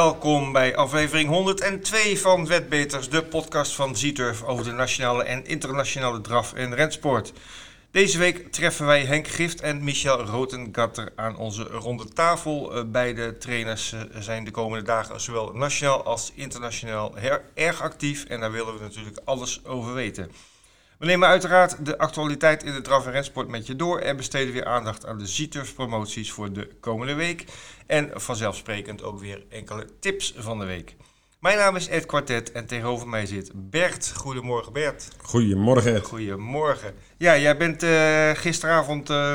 Welkom bij aflevering 102 van Wetbeters, de podcast van Zieturf over de nationale en internationale draf- en rensport. Deze week treffen wij Henk Gift en Michel Rotengatter aan onze ronde tafel. Eh, Beide trainers eh, zijn de komende dagen zowel nationaal als internationaal erg actief en daar willen we natuurlijk alles over weten. We nemen uiteraard de actualiteit in de draf- en rensport met je door en besteden weer aandacht aan de Zieturf promoties voor de komende week. En vanzelfsprekend ook weer enkele tips van de week. Mijn naam is Ed Quartet en tegenover mij zit Bert. Goedemorgen Bert. Goedemorgen Ed. Goedemorgen. Ja, jij bent eh, gisteravond eh,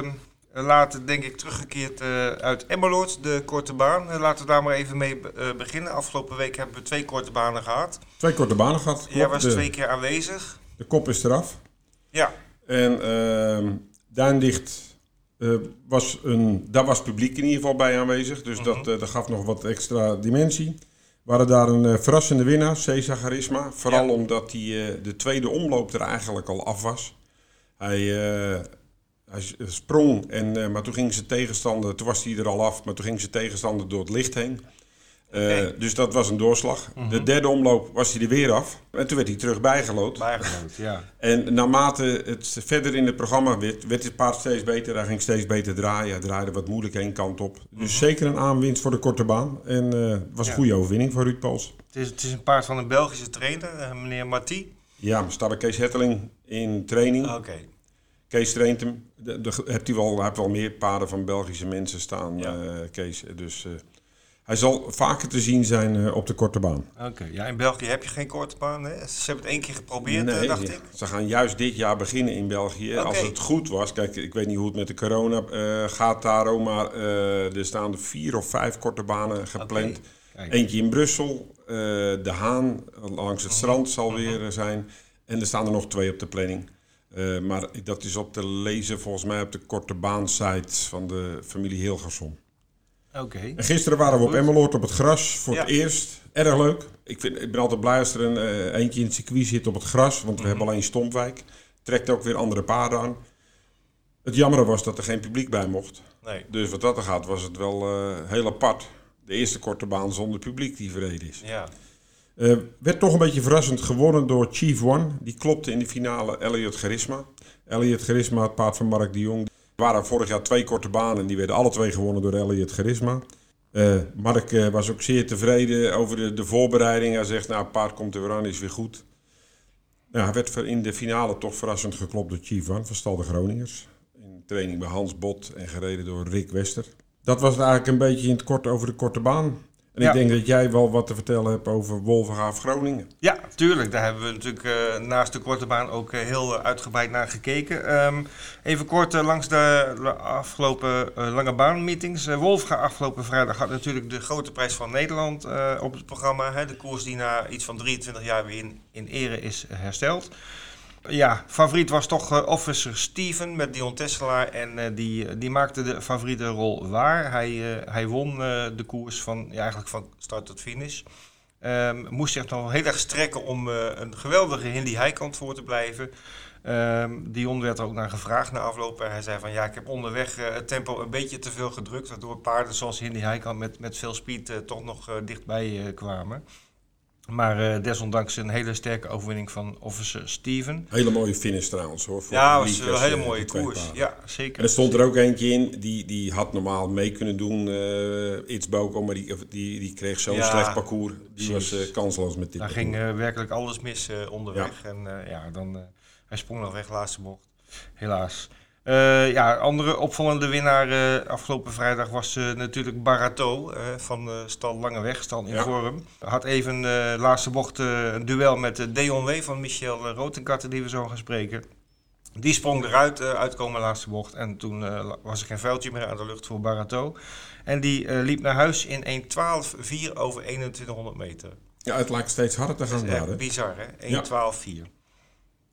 laat denk ik teruggekeerd eh, uit Emmeloord, de korte baan. Laten we daar maar even mee beginnen. Afgelopen week hebben we twee korte banen gehad. Twee korte banen gehad. Jij was twee keer aanwezig. De kop is eraf. Ja, En eh, was een, daar was publiek in ieder geval bij aanwezig. Dus dat, Mhm. eh, dat gaf nog wat extra dimensie. We hadden daar een eh, verrassende winnaar, Cesar Charisma. Vooral Ja. omdat hij de tweede omloop er eigenlijk al af was. Hij, hij sprong, en, maar toen ging zijn tegenstander, toen was hij er al af, maar toen ging zijn tegenstander door het licht heen. Eh. Dus dat was een doorslag. Mhm. De derde omloop was hij er weer af. En toen werd hij terug bijgelood. bijgeloot, ja. En naarmate het verder in het programma werd, werd het paard steeds beter. Hij ging steeds beter draaien. Hij draaide wat moeilijk één kant op. Dus zeker een aanwinst voor de korte baan. En eh, het was een Mhm. Goede overwinning voor Ruud Pools. Het is, het is een paard van een Belgische trainer, eh, meneer Marty. Ja, we staan bij Kees Hetteling in training. Oké, Kees traint hem. De, de, hebt hij, wel, wel meer paarden van Belgische mensen staan, Ja. eh, Kees. Dus eh, hij zal vaker te zien zijn eh, op de korte baan. oké. Ja, in België heb je geen korte baan, hè? Ze hebben het één keer geprobeerd, eh, dacht ja. ik. Ze gaan juist dit jaar beginnen in België. Als het goed was, kijk, ik weet niet hoe het met de corona eh, gaat daar, ook, maar er staan er vier of vijf korte banen gepland. Eentje in Brussel, De Haan langs het strand zal weer eh, zijn. En er staan er nog twee op de planning. Maar dat is op te lezen volgens mij op de korte baan-site van de familie Hilgerson. En gisteren waren we op. Emmeloord op het gras voor het eerst. Erg leuk. Ik, vind, ik ben altijd blij als er een eh, eentje in het circuit zit op het gras. Want we Mhm. hebben alleen Stompwijk. Trekt ook weer andere paarden aan. Het jammere was dat er geen publiek bij mocht. Nee, Dus wat dat er gaat was het wel eh, heel apart. De eerste korte baan zonder publiek die verreden is. ja. Eh, werd toch een beetje verrassend gewonnen door Chief One. Die klopte in de finale Elliot Charisma. Elliot Charisma, het paard van Mark de Jong. Waren vorig jaar twee korte banen en die werden alle twee gewonnen door Elliot Charisma. Eh, Mark eh, was ook zeer tevreden over de, de voorbereiding. Hij zegt, nou, paard komt er weer aan, is weer goed. Nou, hij werd in de finale toch verrassend geklopt door Chief One van Stal de Groningers. In training bij Hans Bot en gereden door Rick Wester. Dat was het eigenlijk een beetje in het kort over de korte baan. En Ja. ik denk dat jij wel wat te vertellen hebt over Wolverhaaf Groningen. Ja, tuurlijk. Daar hebben we natuurlijk eh, naast de korte baan ook eh, heel eh, uitgebreid naar gekeken. Ehm, even kort langs de afgelopen lange baanmeetings. Uh, Wolfga afgelopen vrijdag had natuurlijk de grote prijs van Nederland op het programma. Hè, de koers die na iets van 23 jaar weer in, in ere is hersteld. Ja, favoriet was toch eh, Officer Steven met Dion Tesselaar. En eh, die, die maakte de favoriete rol waar. Hij, eh, hij won eh, de koers van, ja, eigenlijk van start tot finish. Ehm, moest zich nog heel erg strekken om eh, een geweldige Hindi Heikant voor te blijven. Ehm, Dion werd er ook naar gevraagd na afloop. En hij zei van ja, ik heb onderweg eh, het tempo een beetje te veel gedrukt. Waardoor paarden zoals Hindi Heikant met, met veel speed eh, toch nog eh, dichtbij eh, kwamen. Maar eh, desondanks een hele sterke overwinning van Officer Steven. Hele mooie finish trouwens hoor. voor Ja, was een hele eh, mooie koers. Ja, zeker. En er stond er ook eentje in, die, die had normaal mee kunnen doen, eh Iets Boko, maar die, die, die kreeg zo'n Ja, slecht parcours. Die was eh, kansloos met dit Daar parcours. ging eh, werkelijk alles mis eh, onderweg. En eh, ja, dan, eh, hij sprong nog weg, laatste bocht. Helaas. Eh, ja, andere opvallende winnaar eh, afgelopen vrijdag was eh, natuurlijk Barato van Stal Langeweg, Stal in Ja. vorm. Had even laatste bocht een duel met de Deon W van Michel Rotenkatten, die we zo gaan spreken. Die sprong eruit, uitkomen laatste bocht. En toen was er geen vuiltje meer aan de lucht voor Barato. En die liep naar huis in 1.12.4 over 2100 meter. Ja, het lijkt steeds harder te Dat gaan is echt bizar, hè? Ja. 1.12.4. Het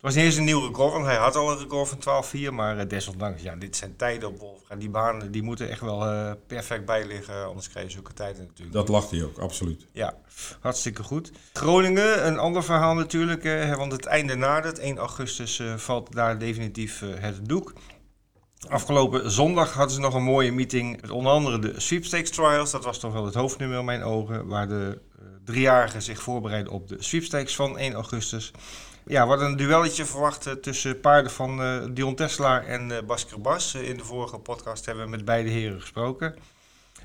was niet eens een nieuw record, want hij had al een record van 12.4. Maar eh, desondanks, ja, dit zijn tijden op Wolfga. Die banen die moeten echt wel eh, perfect bij liggen, anders krijg je zulke tijden natuurlijk. Dat lacht hij ook, absoluut. Ja, hartstikke goed. Groningen, een ander verhaal natuurlijk, eh, want het einde nadert. 1 augustus valt daar definitief het doek. Afgelopen zondag hadden ze nog een mooie meeting met onder andere de Sweepstakes Trials. Dat was toch wel het hoofdnummer in mijn ogen, waar de driejarigen zich voorbereiden op de Sweepstakes van 1 augustus. Ja, we hadden een duelletje verwacht tussen paarden van uh, Dion Tesla en uh, Basker Bas. in de vorige podcast hebben we met beide heren gesproken.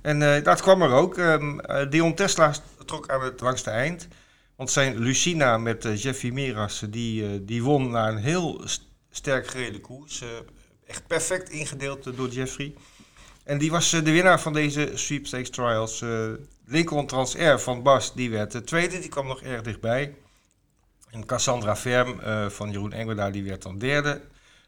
En dat kwam er ook. Um, Dion Tesla trok aan het langste eind. Want zijn Lucina met Jeffy Miras, die, die won na een heel sterk gereden koers echt perfect ingedeeld door Jeffrey. En die was eh, de winnaar van deze sweepstakes trials. Uh, Lincoln Transair van Bas, die werd de tweede. Die kwam nog erg dichtbij. En Cassandra Ferm uh, van Jeroen Engelaar, die werd dan derde.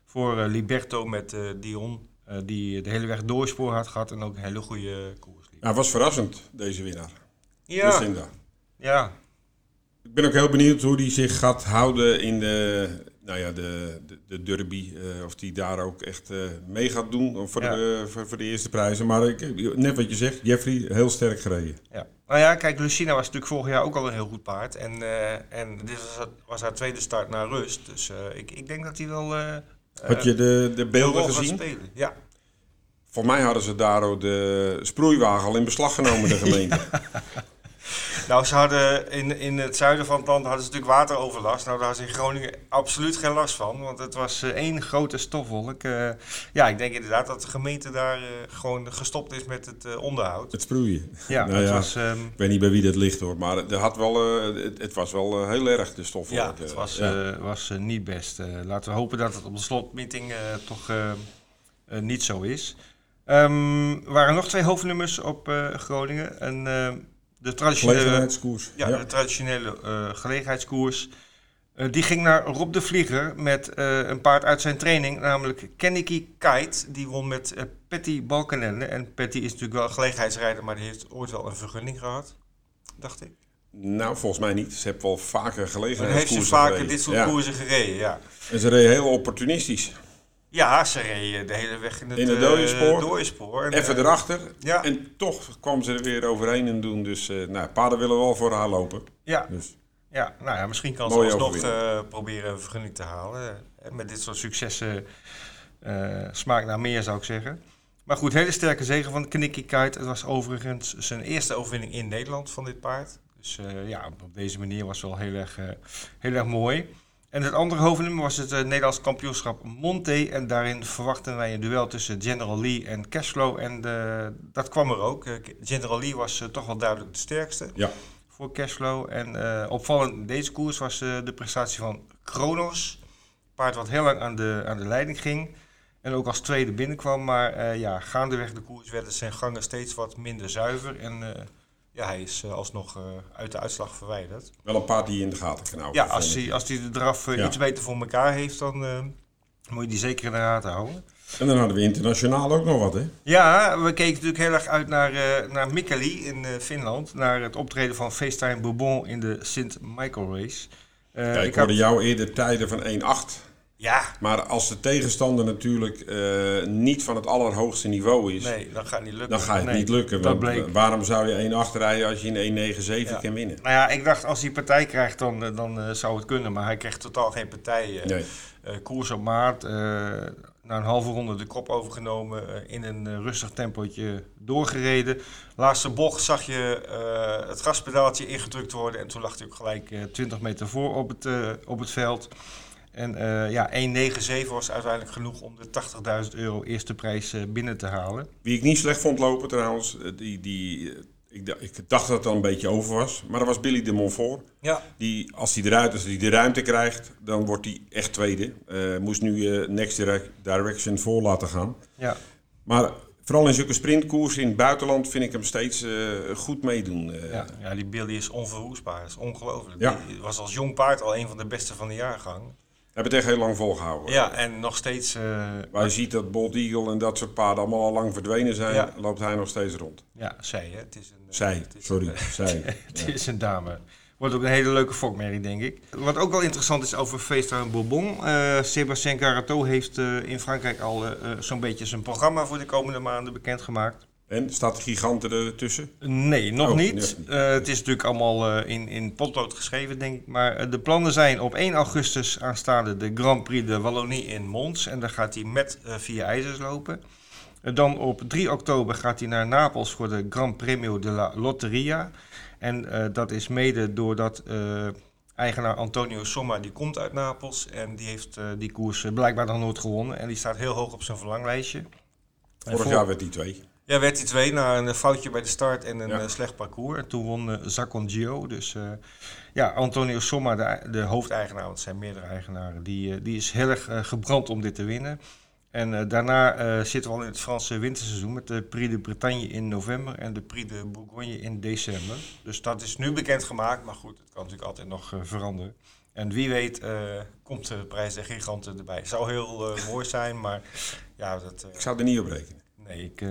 Voor uh, Liberto met Dion, die de hele weg doorspoor had gehad en ook een hele goede koers liep. Ja, was verrassend, deze winnaar. Ja. Lucinda. Ja. Ik ben ook heel benieuwd hoe die zich gaat houden in de, nou ja, de, de, de derby, uh, of die daar ook echt uh, mee gaat doen voor, de, voor, voor, de eerste prijzen. Maar ik, net wat je zegt, Jeffrey, heel sterk gereden. Ja. Nou ja, kijk, Lucina was natuurlijk vorig jaar ook al een heel goed paard. En, uh, en dit was, was, haar tweede start naar rust. Dus ik, ik denk dat hij wel... Had je de, de beelden gezien? Spelen. Ja. Voor mij hadden ze daar ook de sproeiwagen al in beslag genomen, de gemeente. Nou, ze hadden in, in het zuiden van het land hadden ze natuurlijk wateroverlast. Nou, daar hadden ze in Groningen absoluut geen last van, want het was uh, één grote stofwolk. Uh, ja, ik denk inderdaad dat de gemeente daar uh, gewoon gestopt is met het onderhoud. Het sproeien. Ja, nou, ja, was, um, ik weet niet bij wie dat ligt hoor, maar het, had wel, het, het, was wel heel erg de stofwolk. Ja, het was, ja. was niet best. laten we hopen dat het op de slotmeeting toch niet zo is. Um, er waren nog twee hoofdnummers op Groningen. En de traditionele gelegenheidskoers. Ja, de traditionele uh, gelegenheidskoers. Uh, die ging naar Rob de Vlieger met een paard uit zijn training, namelijk Kennedy Kite. Die won met Patty Balkenende. En Patty is natuurlijk wel een gelegenheidsrijder, maar die heeft ooit wel een vergunning gehad, dacht ik. Nou, volgens mij niet. Ze heeft wel vaker gelegenheidskoersen heeft ze vaker dit soort koersen gereden, ja. En ze reed heel opportunistisch. Ja, ze reden de hele weg in het, in het dode spoor. Dode spoor. En, Even uh, erachter. Ja. En toch kwam ze er weer overheen en doen. Dus uh, nou, paarden willen wel voor haar lopen. Ja. Dus. Ja, nou ja, misschien kan ze alsnog uh, proberen een vergunning te halen. met dit soort successen smaakt naar meer, zou ik zeggen. Maar goed, hele sterke zegen van Knicky Kite. Het was overigens zijn eerste overwinning in Nederland van dit paard. Dus ja, op deze manier was het wel heel erg, heel erg mooi. En het andere hoofdnummer was het uh, Nederlands kampioenschap Monte. En daarin verwachten wij een duel tussen General Lee en Cashflow. En uh, dat kwam er ook. Uh, General Lee was toch wel duidelijk de sterkste ja. voor Cashflow. En opvallend in deze koers was de prestatie van Kronos. Paard wat heel lang aan de, aan de leiding ging. En ook als tweede binnenkwam. Maar ja, gaandeweg de koers werden zijn gangen steeds wat minder zuiver. En ja, hij is uh, alsnog uh, uit de uitslag verwijderd. Wel een paar die in de gaten kan houden. Ja, als hij, als hij de draf uh, ja. iets beter voor elkaar heeft, dan moet je die zeker in de gaten houden. En dan hadden we internationaal ook nog wat, hè? Ja, we keken natuurlijk heel erg uit naar, naar Mikkeli in Finland. Naar het optreden van FaceTime Bourbon in de Sint Michael Race. Kijk, ik hoorde had... jou eerder tijden van 1-8. Ja. Maar als de tegenstander natuurlijk uh, niet van het allerhoogste niveau is... Nee, dan gaat het niet lukken. Dan gaat het nee, niet lukken. Dat bleek. Waarom zou je 1 achterrijden als je in 1,97 ja. kan winnen? Nou ja, ik dacht als hij partij krijgt, dan, dan uh, zou het kunnen. Maar hij kreeg totaal geen partij. Uh, nee. koers op maart, na een halve ronde de kop overgenomen... in een rustig tempootje doorgereden. Laatste bocht zag je het gaspedaaltje ingedrukt worden... en toen lag hij ook gelijk 20 meter voor op het, op het veld... En uh, ja, 1,97 was uiteindelijk genoeg om de 80.000 euro eerste prijs uh, binnen te halen. Wie ik niet slecht vond lopen trouwens, die, die, ik, ik dacht dat het al een beetje over was. Maar dat was Billy de Montfort. Ja. Die, als hij eruit als hij de ruimte krijgt, dan wordt hij echt tweede. Uh, moest nu Next Direction voor laten gaan. Ja. Maar vooral in zulke sprintkoers in het buitenland vind ik hem steeds goed meedoen. Ja, ja, die Billy is onverwoestbaar. Dat is ongelooflijk. Ja. Die was als jong paard al een van de beste van de jaargang. Hebben het echt heel lang volgehouden. Ja, en nog steeds... Uh, maar je ziet dat Bold Eagle en dat soort paarden allemaal al lang verdwenen zijn. Ja. Loopt hij nog steeds rond. Ja, zij hè. Het is een, zij, het is sorry. Een, zij. het is een dame. Wordt ook een hele leuke fokmerrie, denk ik. Wat ook wel interessant is over Feestuin Bourbon. Uh, Sébastien heeft uh, in Frankrijk al zo'n beetje zijn programma voor de komende maanden bekendgemaakt. En staat de giganten ertussen? Nee, nog Oh, niet. Eh, het is natuurlijk allemaal eh, in, in potlood geschreven, denk ik. Maar eh, de plannen zijn op 1 augustus aanstaande de Grand Prix de Wallonie in Mons. En daar gaat hij met vier ijzers lopen. Dan op 3 oktober gaat hij naar Napels voor de Gran Premio de la Lotteria. En dat is mede doordat eigenaar Antonio Somma, die komt uit Napels. En die heeft die koers blijkbaar nog nooit gewonnen. En die staat heel hoog op zijn verlanglijstje. Vorig jaar werd die twee. Ja, werd hij twee na een foutje bij de start en een Ja. eh, slecht parcours. En toen won uh, Zacon Gio. Dus eh, ja, Antonio Somma, de, de hoofdeigenaar, want het zijn meerdere eigenaren, die, die is heel erg gebrand om dit te winnen. En daarna zitten we al in het Franse winterseizoen met de Prix de Bretagne in november en de Prix de Bourgogne in december. Dus dat is nu bekendgemaakt, maar goed, het kan natuurlijk altijd nog veranderen. En wie weet komt de prijs der giganten erbij. Zou heel mooi zijn, maar ja, dat... Ik zou er niet op rekenen. Nee, ik,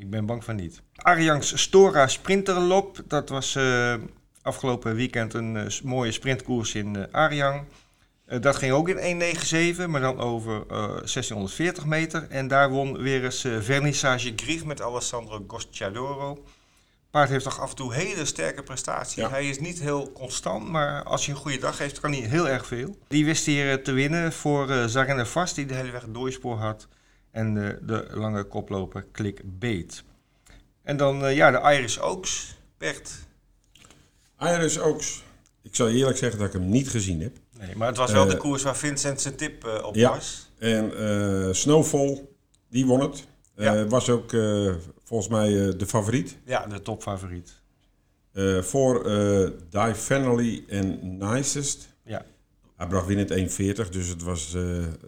ik ben bang van niet. Arjangs Stora Sprinterlop. Dat was eh, afgelopen weekend een eh, mooie sprintkoers in. Eh, dat ging ook in 1.97, maar dan over eh, 1640 meter. En daar won weer eens Vernissage Grief met Alessandro Gocciadoro. Paard heeft toch af en toe hele sterke prestaties. Ja. Hij is niet heel constant, maar als hij een goede dag heeft, kan hij heel erg veel. Die wist hier te winnen voor Zarenne Vast, die de hele weg doorspoor had. En de, de lange koploper Klik Beet. En dan eh, ja, de Irish Oaks. Bert. Iris Oaks. Ik zal je eerlijk zeggen dat ik hem niet gezien heb. Nee, maar het was wel Eh, de koers waar Vincent zijn tip eh, op ja. was. En Snowfall, die won het. Ja. Was ook volgens mij de favoriet. Ja, de topfavoriet. Voor eh Die Fennelly en Nicest. Ja. Hij bracht winnend 1,40, dus het was, eh,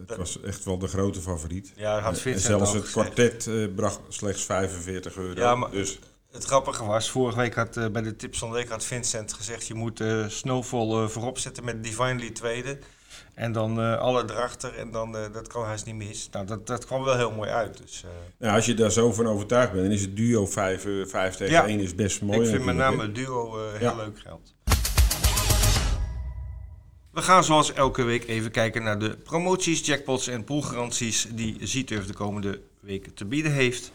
het was echt wel de grote favoriet. Ja, had en zelfs het kwartet eh, bracht slechts 45 euro. Ja, maar- dus Het grappige was, vorige week had eh, bij de tips van de week had Vincent gezegd... je moet Snowfall voorop zetten met Divinely tweede. En dan alle erachter en dan, dat kan haast niet mis. Nou, dat, dat kwam wel heel mooi uit. Dus, nou, als je daar zo van overtuigd bent, dan is het duo 5, eh, 5 tegen Ja. 1 is best mooi. ik vind met name het duo heel Ja. leuk geld. We gaan zoals elke week even kijken naar de promoties, jackpots en poolgaranties die Zieturf de komende weken te bieden heeft.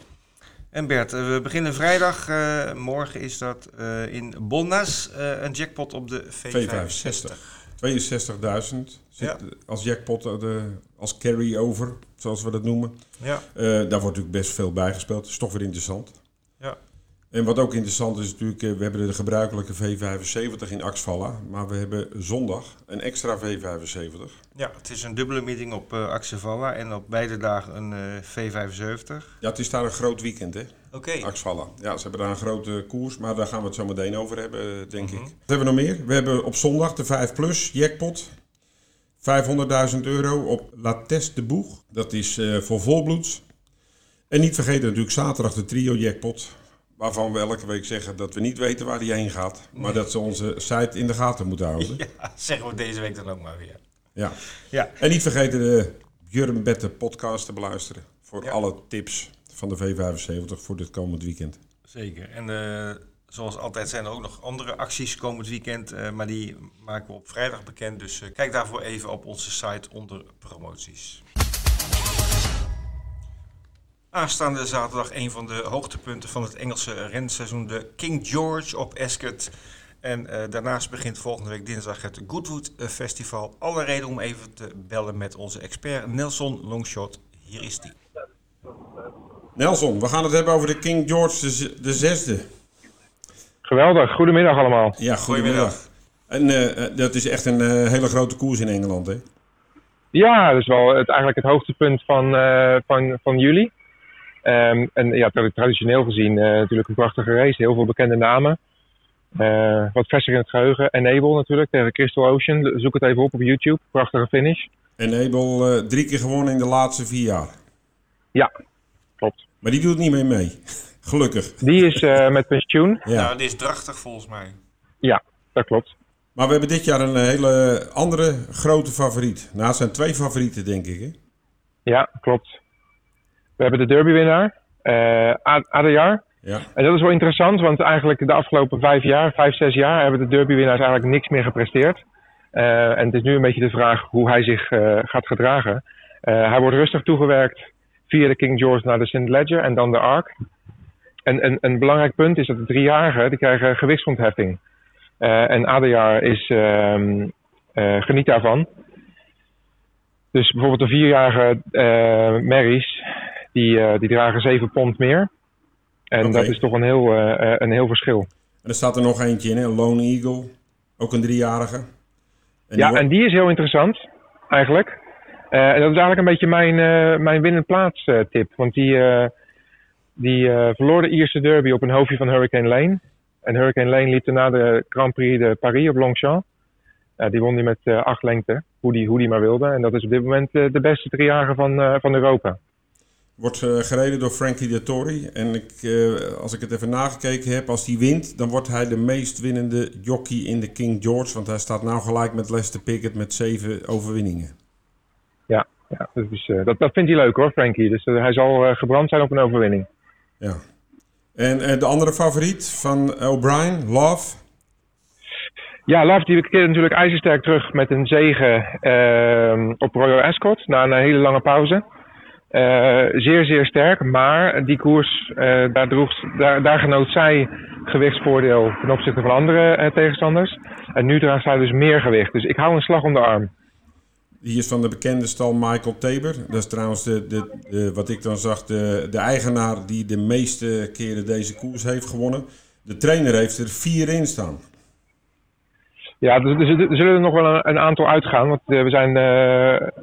En Bert, eh, we beginnen vrijdag. eh, morgen is dat eh, in Bonnas een jackpot op de V65. V65. 62.000 zit Ja. als jackpot, de, als carry-over, zoals we dat noemen. Ja, daar wordt natuurlijk best veel bijgespeeld. Dat is toch weer interessant. En wat ook interessant is natuurlijk, eh, we hebben de gebruikelijke V75 in Axvalla. Maar we hebben zondag een extra V75. ja, het is een dubbele meeting op Axevalla en op beide dagen een eh, V75. Ja, het is daar een groot weekend, hè? Oké, Axvalla. Ja, ze hebben daar een grote koers, maar daar gaan we het zo meteen over hebben, denk Mhm. ik. Wat hebben we nog meer? We hebben op zondag de 5 Plus jackpot. 500.000 euro op La Teste de Boeg. Dat is eh, voor volbloeds. En niet vergeten natuurlijk zaterdag de trio jackpot. Waarvan we elke week zeggen dat we niet weten waar die heen gaat. Maar dat ze onze site in de gaten moeten houden. Ja. zeggen we deze week dan ook maar weer. ja. Ja, En niet vergeten de Björn Bette podcast te beluisteren. Voor Ja. alle tips van de V75 voor dit komend weekend. Zeker. En eh, zoals altijd zijn er ook nog andere acties komend weekend, eh, maar die maken we op vrijdag bekend. Dus eh, kijk daarvoor even op onze site onder promoties. Aanstaande zaterdag een van de hoogtepunten van het Engelse renseizoen, de King George op Ascot. En eh, daarnaast begint volgende week dinsdag het Goodwood eh, Festival. Alle reden om even te bellen met onze expert Nelson Longshot. Hier is die. Nelson, we gaan het hebben over de King George de, zesde. Geweldig, goedemiddag allemaal. Ja, goedemiddag. Goedemiddag. En eh, dat is echt een eh, hele grote koers in Engeland, hè? Ja, dat is wel het, eigenlijk het hoogtepunt van, eh, van, van juli. Ehm, en ja, tra- traditioneel gezien eh, natuurlijk een prachtige race. Heel veel bekende namen. Eh, wat verser in het geheugen. Enable natuurlijk tegen Crystal Ocean. Zoek het even op op YouTube. Prachtige finish. En Abel eh, drie keer gewonnen in de laatste vier jaar. Ja, klopt. Maar die doet niet meer mee. Gelukkig. Die is eh, met pensioen. Ja. Nou, dit is drachtig volgens mij. Ja, dat klopt. Maar we hebben dit jaar een hele andere grote favoriet. Nou, het zijn twee favorieten, denk ik, hè? Ja, klopt. We hebben de derbywinnaar. Adejar. Ja. En dat is wel interessant, want eigenlijk de afgelopen vijf jaar, vijf, zes jaar, hebben de derbywinnaars eigenlijk niks meer gepresteerd. Eh, en het is nu een beetje de vraag hoe hij zich eh, gaat gedragen. Hij wordt rustig toegewerkt via de King George naar de St. Ledger en dan de Ark. en, en een belangrijk punt is dat de driejarigen die krijgen gewichtsontheffing. Uh, en Adejaar is, uh, geniet daarvan. Dus bijvoorbeeld de vierjarige Marys, die, die dragen 7 pond meer. En dat is toch een heel, een heel verschil. En er staat er nog eentje in, hè? Lone Eagle. Ook een driejarige. En ja, die en die is heel interessant, eigenlijk. Eh, en dat is eigenlijk een beetje mijn, eh mijn winnend plaats eh, tip. Want die, eh, die eh, verloor de Ierse derby op een hoofdje van Hurricane Lane. En Hurricane Lane liep daarna de Grand Prix de Paris op Longchamp. Eh, die won die met eh, acht lengte, hoe die, hoe die maar wilde. En dat is op dit moment eh, de beste driejarige van, eh, van Europa. Wordt eh, gereden door Frankie Dettori. En ik, eh, als ik het even nagekeken heb, als hij wint, dan wordt hij de meest winnende jockey in de King George. Want hij staat nou gelijk met Lester Pickett met zeven overwinningen. Ja, ja eh, dat, dat vindt hij leuk hoor, Frankie. Dus hij zal gebrand zijn op een overwinning. Ja. En de andere favoriet van O'Brien, Love. Ja, Love die keerde natuurlijk ijzersterk terug met een zege ehm, op Royal Ascot na een hele lange pauze. Eh, zeer, zeer sterk, maar die koers, eh, daar, droeg, daar, daar genoot zij gewichtsvoordeel ten opzichte van andere eh, tegenstanders. En nu draagt zij dus meer gewicht. Dus ik hou een slag om de arm. Die is van de bekende stal Michael Tabor. Dat is trouwens de, de, de, wat ik dan zag, de, de eigenaar die de meeste keren deze koers heeft gewonnen. De trainer heeft er vier in staan. Ja, dus, dus er zullen er nog wel een, aantal uitgaan, want we zijn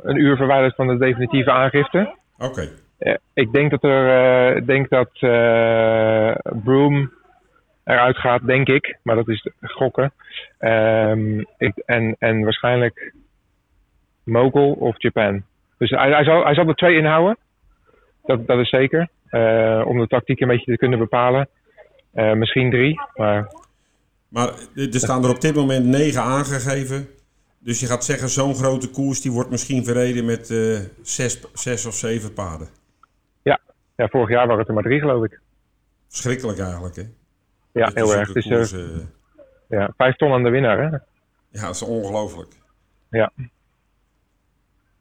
een uur verwijderd van de definitieve aangifte. Oké. Eh, ik denk dat er, eh, ik denk dat eh Broom eruit gaat, denk ik, maar dat is gokken. Ehm, ik, en, en waarschijnlijk Mogul of Japan. Dus hij, hij, zal, hij zal er twee inhouden, dat, dat is zeker, om de tactiek een beetje te kunnen bepalen. Misschien drie, maar Maar er staan er op dit moment negen aangegeven. Dus je gaat zeggen, zo'n grote koers die wordt misschien verreden met eh, zes, zes of zeven paarden. ja, ja, vorig jaar waren het er maar drie, geloof ik. Verschrikkelijk eigenlijk, hè? Ja, Dat heel erg. Het is eh, koersen- ja, vijf ton aan de winnaar, hè? ja, dat is ongelooflijk. Ja.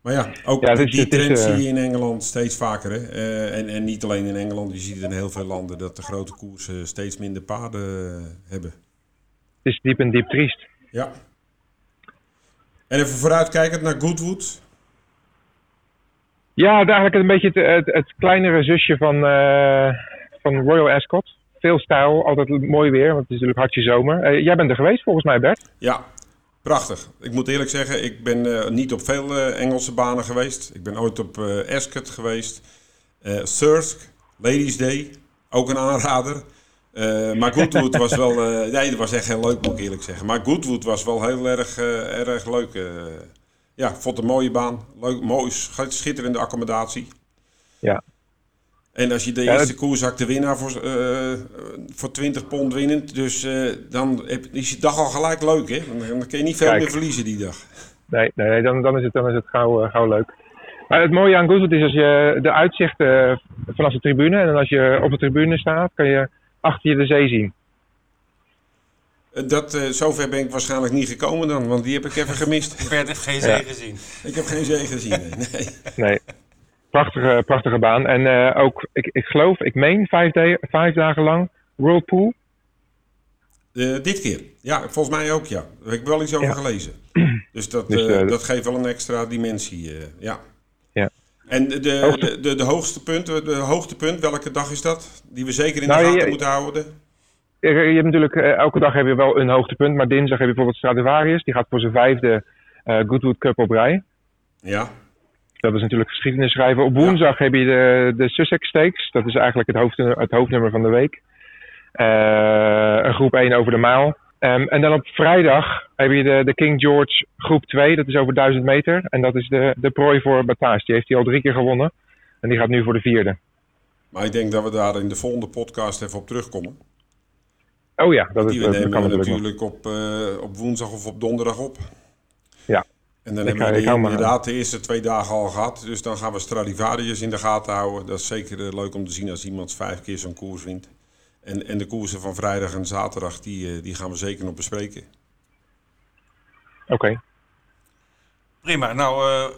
Maar ja, ook Ja, die is, trend eh, zie je in Engeland steeds vaker. Hè? Eh, en, en niet alleen in Engeland, je ziet het in heel veel landen dat de grote koersen steeds minder paarden eh, hebben. Het is diep en diep triest. Ja. En even vooruitkijkend naar Goodwood. Ja, eigenlijk een beetje het, het, het kleinere zusje van, eh, van Royal Ascot. Veel stijl, altijd mooi weer, want het is natuurlijk hartje zomer. Eh, jij bent er geweest volgens mij, Bert. Ja, prachtig. Ik moet eerlijk zeggen, ik ben eh, niet op veel Engelse banen geweest. Ik ben ooit op Ascot geweest. Thirsk, Ladies Day, ook een aanrader. Eh, maar Goodwood was wel... eh, nee, dat was echt heel leuk, moet ik eerlijk zeggen. Maar Goodwood was wel heel erg, eh, erg leuk. ja, ik vond het een mooie baan. Leuk, mooi, sch- schitterende accommodatie. Ja. En als je de eerste dat- koers de winnaar voor, voor 20 pond winnend. Dus dan heb, is je dag al gelijk leuk, hè? Dan, dan kun je niet veel Kijk. meer verliezen die dag. Nee, nee, nee dan, dan is het, dan is het gauw, gauw leuk. Maar het mooie aan Goodwood is als je de uitzicht eh, vanaf de tribune... en dan als je op de tribune staat, kan je achter je de zee zien. Dat, eh, zover ben ik waarschijnlijk niet gekomen dan, want die heb ik even gemist. Bert heeft geen Ja. zee gezien. ik heb geen zee gezien. Nee. nee. Prachtige, prachtige baan. En eh, ook, ik, ik geloof, ik meen vijf, da- vijf dagen lang Whirlpool. Eh, dit keer. Ja, volgens mij ook, ja. Daar heb ik wel iets over Ja. gelezen. Dus dat, Dus, dat geeft wel een extra dimensie, eh, ja. En de, de, de, hoogste punt, de hoogtepunt, welke dag is dat? Die we zeker in de Nou, gaten je- moeten houden? Je, je hebt natuurlijk, eh, elke dag heb je wel een hoogtepunt. Maar dinsdag heb je bijvoorbeeld Stradivarius. Die gaat voor zijn vijfde eh, Goodwood Cup op rij. Ja. Dat is natuurlijk geschiedenis schrijven. Op woensdag heb je de, de Sussex Stakes. Dat is eigenlijk het, hoofd, het hoofdnummer van de week. Eh, een groep 1 over de mijl. Ehm, en dan op vrijdag heb je de, de King George groep 2. Dat is over 1000 meter. En dat is de, de prooi voor Bataas. Die heeft hij al drie keer gewonnen. En die gaat nu voor de vierde. Maar ik denk dat we daar in de volgende podcast even op terugkomen. Oh ja, dat, is, Die we dat, dat nemen kan we natuurlijk nog. op, eh, op woensdag of op donderdag op. Ja. En dan Ik hebben we inderdaad de eerste twee dagen al gehad. Dus dan gaan we Stradivarius in de gaten houden. Dat is zeker eh, leuk om te zien als iemand vijf keer zo'n koers wint. En, en de koersen van vrijdag en zaterdag, die, eh, die gaan we zeker nog bespreken. Oké. Prima. Nou, eh,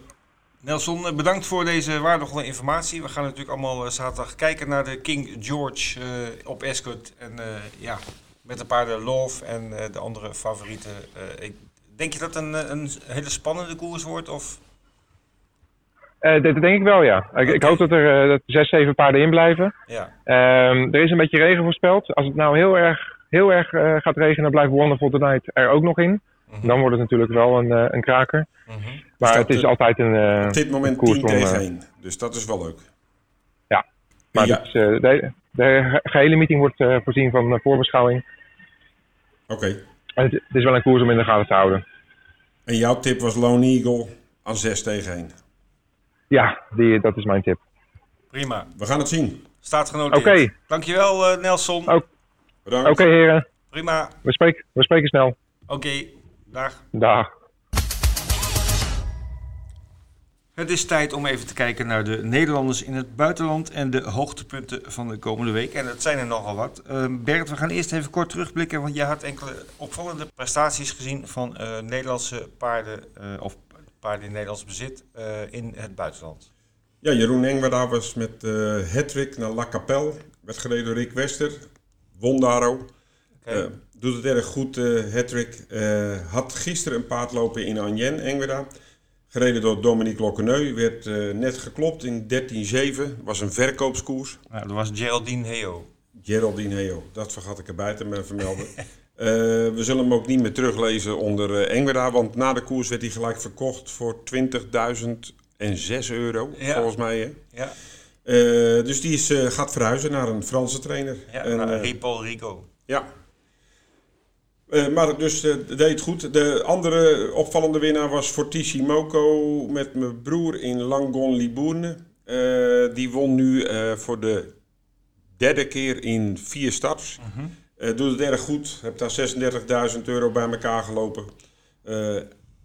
Nelson, bedankt voor deze waardevolle informatie. We gaan natuurlijk allemaal zaterdag kijken naar de King George op Ascot. En ja, met een paar de Love en de andere favorieten. Ik, denk je dat het een, een hele spannende koers wordt? Of? Dat denk ik wel, ja. Ik, ik hoop dat er dat zes, zeven paarden in blijven. Ja. Ehm, er is een beetje regen voorspeld. Als het nou heel erg, heel erg gaat regenen, blijft Wonderful Tonight er ook nog in. Mhm. Dan wordt het natuurlijk wel een, een kraker. Mhm. Maar dus het is altijd een. Uh, op dit moment 10 tegen 1. Dus dat is wel leuk. Ja, maar ja. uh, de, de, gehele meeting wordt uh, voorzien van voorbeschouwing. Oké. Okay. Het, het, is wel een koers om in de gaten te houden. En jouw tip was Lone Eagle aan 6 tegen 1. Ja, die, dat is mijn tip. Prima. We gaan het zien. Staat genoteerd. Oké. Okay. Dankjewel Nelson. Bedankt. Oké heren. Prima. We spreken, we spreken snel. Oké, dag. Dag. Het is tijd om even te kijken naar de Nederlanders in het buitenland en de hoogtepunten van de komende week. En dat zijn er nogal wat. Uh, Bert, we gaan eerst even kort terugblikken, want je had enkele opvallende prestaties gezien van uh, Nederlandse paarden uh, of paarden in Nederlands bezit eh, in het buitenland. Ja, Jeroen Engwerda was met uh, Hattrick naar La Capelle. Werd gereden door Rick Wester. Won daar ook. Okay. doet het erg goed, uh, Hattrick. had gisteren een paard lopen in Anjen, Engwerda. Gereden door Dominique Lockeneu. Werd uh, net geklopt in 13-7. Was een verkoopskoers. Ja, dat was Geraldine Heo. Geraldine Heo. Dat vergat ik erbij te vermelden. uh, we zullen hem ook niet meer teruglezen onder uh, Engwerda. Want na de koers werd hij gelijk verkocht voor 20.006 euro. Volgens mij. Hè? Ja. dus die is, gaat verhuizen naar een Franse trainer. Ja, en, naar Rico Rigo. Ja, maar dus deed goed. De andere opvallende winnaar was Fortissi Moko met mijn broer in Langon Libourne. Die won nu voor de derde keer in vier starts. Mhm. Doet het erg goed. Heb daar 36.000 euro bij elkaar gelopen.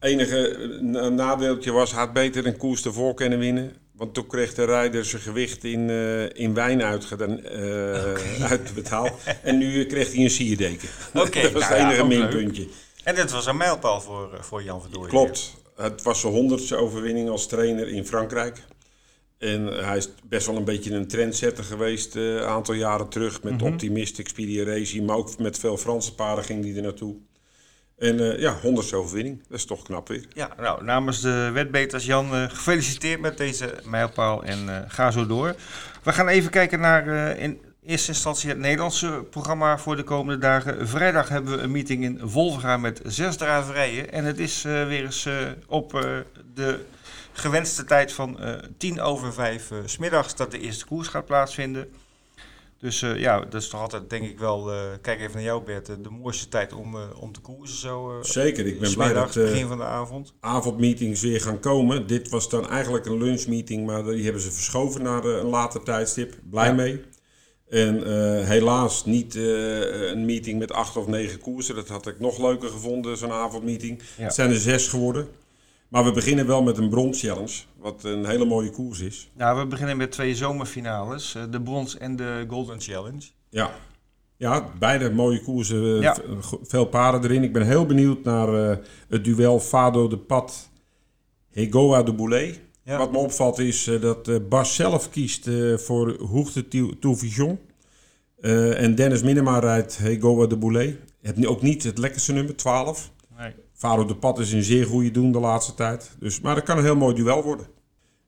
enige nadeeltje was, had beter een koers ervoor kunnen winnen. Want toen kreeg de rijder zijn gewicht in, uh, in wijn uitgedaan, uh, okay. uitbetaald. en nu kreeg hij een sierdeken. Okay, dat was nou het enige ja, minpuntje. En dit was een mijlpaal voor, voor Jan Verdooy. Klopt. Het was zijn honderdste overwinning als trainer in Frankrijk. En hij is best wel een beetje een trendsetter geweest een aantal jaren terug. Met mm -hmm. Optimist, Expedia Racing. Maar ook met veel Franse paarden ging hij er naartoe. En uh, ja, honderdste overwinning. Dat is toch knap weer. Ja, nou, namens de wetbeters Jan, uh, gefeliciteerd met deze mijlpaal en ga zo door. We gaan even kijken naar in eerste instantie het Nederlandse programma voor de komende dagen. Vrijdag hebben we een meeting in Wolverga met zes draverijen. En het is weer eens op de gewenste tijd van tien over vijf smiddags dat de eerste koers gaat plaatsvinden. Dus uh, ja, dat is toch altijd denk ik wel, kijk even naar jou Bert, de mooiste tijd om, om te koersen zo. Zeker, ik ben blij dat begin van de avond. avondmeetings weer gaan komen. Dit was dan eigenlijk een lunchmeeting, maar die hebben ze verschoven naar een later tijdstip. Blij ja. mee. En helaas niet een meeting met acht of negen koersen. Dat had ik nog leuker gevonden, zo'n avondmeeting. Ja. Het zijn er zes geworden. Maar we beginnen wel met een brons challenge, wat een hele mooie koers is. Ja, we beginnen met twee zomerfinales, eh, de brons en de golden challenge. Ja, ja beide mooie koersen, ja. veel paarden erin. Ik ben heel benieuwd naar uh, het duel Fado de Pad, Hegoa de Boulet. Ja. Wat me opvalt is uh, dat Bas zelf kiest voor Hoogte Touvision. en Dennis Minema rijdt Hegoa de Boulet. Het ook niet het lekkerste nummer, 12. Faro de Pad is een zeer goede doen de laatste tijd. Dus, maar dat kan een heel mooi duel worden.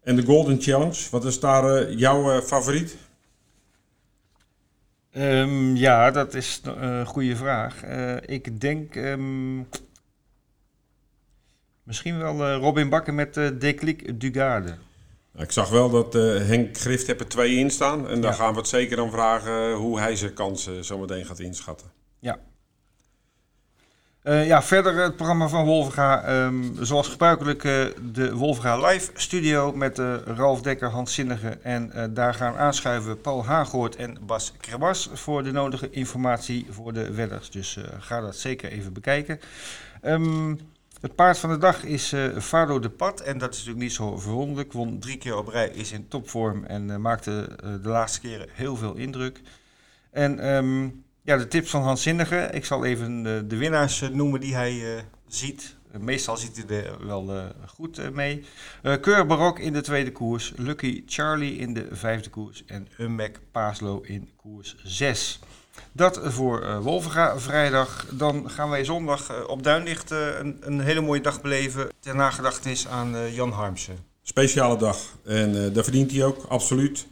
En de Golden Challenge, wat is daar uh, jouw uh, favoriet? Um, ja, dat is een uh, goede vraag. Uh, ik denk um, misschien wel Robin Bakker met uh, Declic Dugarde. Ik zag wel dat Henk Grift er twee in staan. En daar ja. gaan we het zeker dan vragen hoe hij zijn kansen zometeen gaat inschatten. Ja, uh, ja, verder het programma van Wolfga. Um, zoals gebruikelijk uh, de Wolfga Live Studio met uh, Ralf Dekker, Hans Zinnige. En daar gaan aanschuiven Paul Hagoort en Bas Krabas voor de nodige informatie voor de wedders. Dus ga dat zeker even bekijken. Um, het paard van de dag is Fado de Pad. En dat is natuurlijk niet zo verwonderlijk. Won drie keer op rij, is in topvorm en maakte de laatste keren heel veel indruk. En... Um, ja, de tips van Hans Zinnige. Ik zal even de, de winnaars eh, noemen die hij uh, ziet. meestal ziet hij er wel goed mee. Keur Barok in de tweede koers. Lucky Charlie in de vijfde koers. En Ummek Paaslo in koers 6. Dat voor Wolvenga vrijdag. Dan gaan wij zondag op Duinlicht een, een, hele mooie dag beleven. Ter nagedachtenis aan Jan Harmsen. Speciale dag. En dat verdient hij ook, absoluut.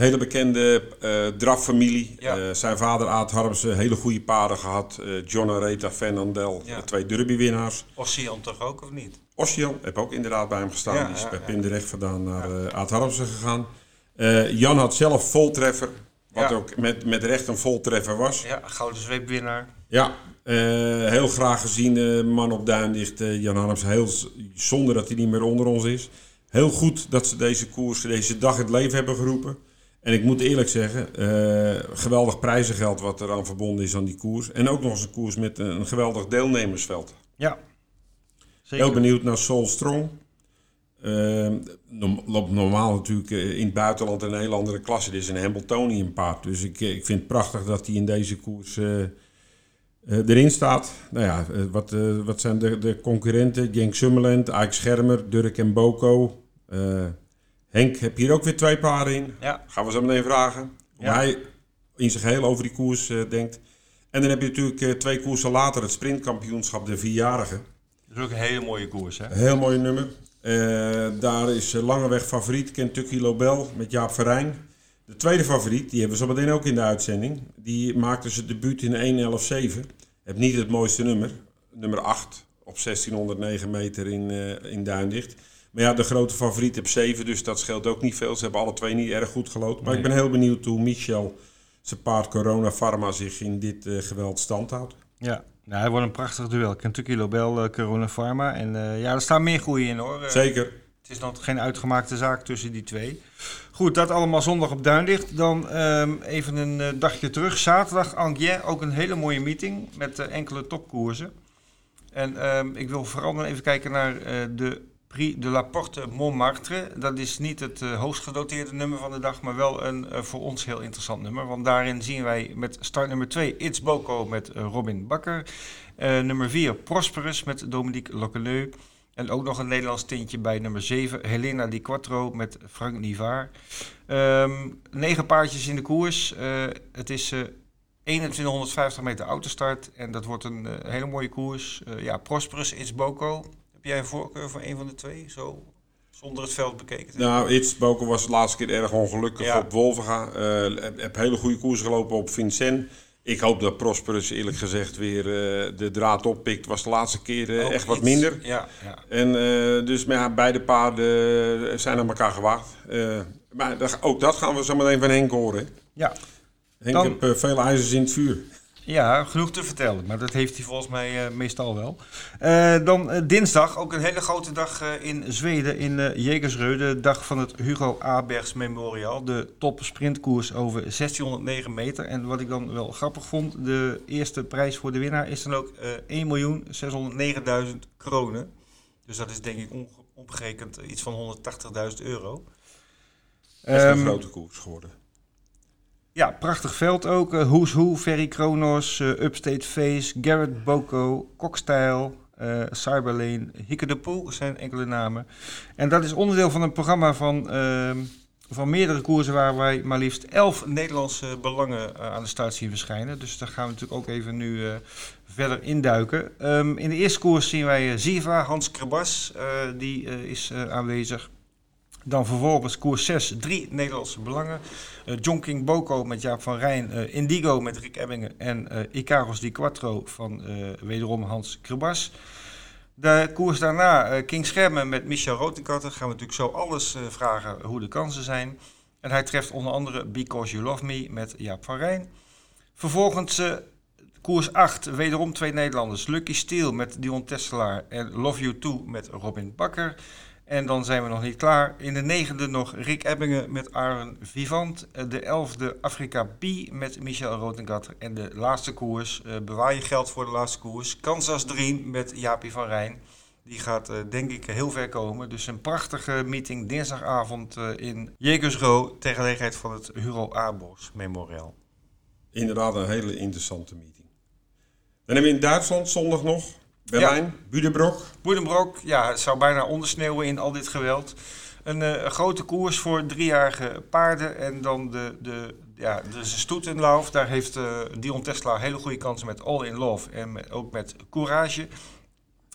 Hele bekende uh, draf-familie. Eh, zijn vader Aad Harmsen, hele goede paarden gehad. Uh, John Areta, Fernandel, ja. twee derbywinnaars. Ossian toch ook, of niet? Ossian, heb ook inderdaad bij hem gestaan. Die is bij Pim de Recht vandaan naar Aad Harmsen gegaan. Jan had zelf voltreffer, wat ook met, met recht een voltreffer was. Ja, gouden zweepwinnaar. Ja, heel graag gezien man op Duindicht, Jan Harmsen. Heel zonder dat hij niet meer onder ons is. Heel goed dat ze deze koers, deze dag in het leven hebben geroepen. En ik moet eerlijk zeggen, uh, geweldig prijzengeld wat er aan verbonden is aan die koers. En ook nog eens een koers met een, geweldig deelnemersveld. Ja. Zeker. Heel benieuwd naar Soul Strong. Uh, loopt normaal natuurlijk eh, in het buitenland een hele andere klasse. Dit is een Hamiltonian paard. Dus ik, ik vind het prachtig dat hij in deze koers uh, erin staat. Nou ja, wat, wat zijn de, de concurrenten? Genk Summerland, Ike Schermer, Durk en Boko. Henk, heb je hier ook weer twee paarden in? Ja. Gaan we zo meteen vragen. Hoe hij in zijn geheel over die koers uh, denkt. En dan heb je natuurlijk uh, twee koersen later het sprintkampioenschap de vierjarigen. Dat is ook een hele mooie koers, hè? Heel mooi nummer. Uh, daar is langeweg favoriet Kentucky Lobel met Jaap Verijn. De tweede favoriet, die hebben we zo meteen ook in de uitzending. Die maakte zijn debuut in 1.11.7. Heb niet het mooiste nummer. Nummer 8 op 1609 meter in, in Duindicht. Maar ja, de grote favoriet heb 7, dus dat scheelt ook niet veel. Ze hebben alle twee niet erg goed gelopen. Maar ik ben heel benieuwd hoe Michel zijn paard Corona Pharma zich in dit uh, geweld stand houdt. Ja, nou, hij wordt een prachtig duel. Kentucky Lobel, uh, Corona Pharma. En uh, ja, er staan meer groei in hoor. Zeker. Het is nog geen uitgemaakte zaak tussen die twee. Goed, dat allemaal zondag op Duindicht. Dan um, even een dagje terug. Zaterdag Angers, ook een hele mooie meeting met enkele topkoersen. En um, ik wil vooral dan even kijken naar de Prix de la Porte Montmartre. Dat is niet het uh, hoogst gedoteerde nummer van de dag, maar wel een uh, voor ons heel interessant nummer. Want daarin zien wij met start nummer 2 It's Boko met uh, Robin Bakker. nummer 4 Prosperus met Dominique Lockeleu. En ook nog een Nederlands tintje bij nummer 7 Helena Di Quattro met Frank Nivaar. Um, negen paardjes in de koers. het is 2150 meter autostart en dat wordt een hele mooie koers. ja, Prosperus, It's Boko. Heb jij een voorkeur voor een van de twee? Zo zonder het veld bekeken? Nou, It's Boken was de laatste keer erg ongelukkig op Wolvenga. Uh, heb hele goede koers gelopen op Vincent. Ik hoop dat Prosperus eerlijk gezegd weer uh, de draad oppikt. Was de laatste keer uh, echt wat minder. Ja, ja. En uh, dus maar ja, beide paarden zijn aan elkaar gewaagd. maar ook dat gaan we zo meteen van Henk horen. Ja. Henk Dan... heeft veel ijzers in het vuur. Ja, genoeg te vertellen, maar dat heeft hij volgens mij uh, meestal wel. Uh, dan uh, dinsdag, ook een hele grote dag in Zweden, in uh, Jägersrö, de dag van het Hugo Abergs Memorial. De top sprintkoers over 1609 meter. En wat ik dan wel grappig vond, de eerste prijs voor de winnaar is dan ook 1.609.000 kronen. Dus dat is denk ik omgerekend iets van 180.000 euro. Dat is een um, grote koers geworden. Ja, prachtig veld ook. Uh, Who's Who, Ferry Kronos, uh, Upstate Face, Garrett Boko, Cockstyle, uh, Cyberlane, Hikke de Poel zijn enkele namen. En dat is onderdeel van een programma van, uh, van meerdere koersen waar wij maar liefst elf Nederlandse belangen aan de start zien verschijnen. Dus daar gaan we natuurlijk ook even nu verder induiken. Um, in de eerste koers zien wij Ziva, Hans Krabas, die is aanwezig. Dan vervolgens koers 6, drie Nederlandse belangen. Uh, John King Boko met Jaap van Rijn, uh, Indigo met Rick Ebbingen en uh, Icaros Di Quattro van wederom Hans Kribas. De koers daarna King Schermen met Michel Rotenkatter. Gaan we natuurlijk zo alles vragen hoe de kansen zijn. En hij treft onder andere Because You Love Me met Jaap van Rijn. Vervolgens koers 8, wederom twee Nederlanders. Lucky Steel met Dion Tesselaar en Love You Too met Robin Bakker. En dan zijn we nog niet klaar. In de negende nog Rick Ebbingen met Aaron Vivant. Eh, de elfde Afrika B met Michel Rotengat. En de laatste koers, uh, bewaar je geld voor de laatste koers. Kansas Dream met Jaapie van Rijn. Die gaat uh, denk ik heel ver komen. Dus een prachtige meeting dinsdagavond uh, in Jegersro... ter gelegenheid van het Huro Aarbos Memorial. Inderdaad een hele interessante meeting. Dan hebben we in Duitsland zondag nog Berlijn, ja. Budenbrok, ja, het zou bijna ondersneeuwen in al dit geweld. Een, uh, grote koers voor driejarige paarden. En dan de, de, ja, de stoet in. Daar heeft uh, Dion Tesla hele goede kansen met All in Love. En met, ook met Courage.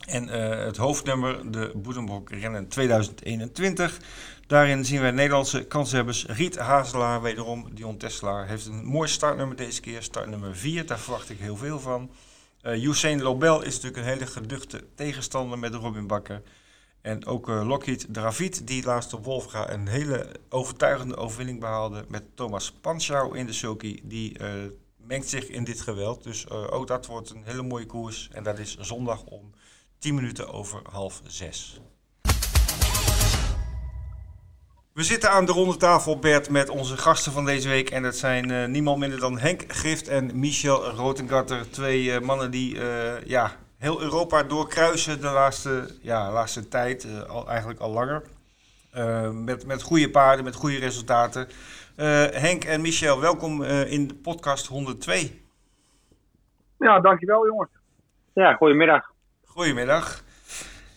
En uh, het hoofdnummer, de Boedenbrok Rennen 2021. Daarin zien wij Nederlandse kanshebbers. Riet Hazelaar, wederom Dion Tesla, heeft een mooi startnummer deze keer. Startnummer 4, daar verwacht ik heel veel van. Uh, Lobel is natuurlijk een hele geduchte tegenstander met Robin Bakker. En ook uh, Lockheed Dravid, die laatst op Wolfga een hele overtuigende overwinning behaalde. Met Thomas Panschau in de sulky. Die uh, mengt zich in dit geweld. Dus ook dat wordt een hele mooie koers. En dat is zondag om 10 minuten over half zes. We zitten aan de ronde tafel, Bert, met onze gasten van deze week. En dat zijn uh, niemand minder dan Henk Gift en Michel Rotengatter. Twee uh, mannen die uh, ja, heel Europa doorkruisen de laatste, ja, laatste tijd, al, eigenlijk al langer. met, met goede paarden, met goede resultaten. Henk en Michel, welkom in de podcast 102. Ja, dankjewel jongens. Ja, goedemiddag. Goedemiddag.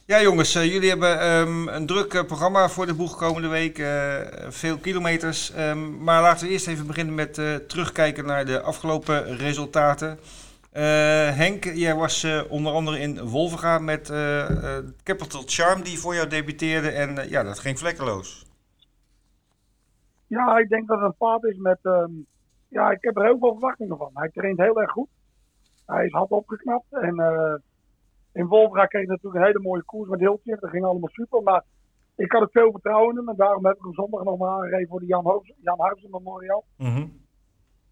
Ja, jongens, uh, jullie hebben um, een druk uh, programma voor de boeg komende week. Uh, veel kilometers. Um, maar laten we eerst even beginnen met terugkijken naar de afgelopen resultaten. Henk, jij was onder andere in Wolvenga met Capital Charm, die voor jou debuteerde. En ja, dat ging vlekkeloos. Ja, ik denk dat het een paard is met. Um, ja, ik heb er heel veel verwachtingen van. Hij traint heel erg goed. Hij is hard opgeknapt. En in Wolfra kreeg ik natuurlijk een hele mooie koers met Hiltje. Dat ging allemaal super. Maar ik had er veel vertrouwen in hem. En daarom heb ik hem zondag nog maar aangegeven voor de Jan, Hoofs, Jan Harmsen Memorial. Mm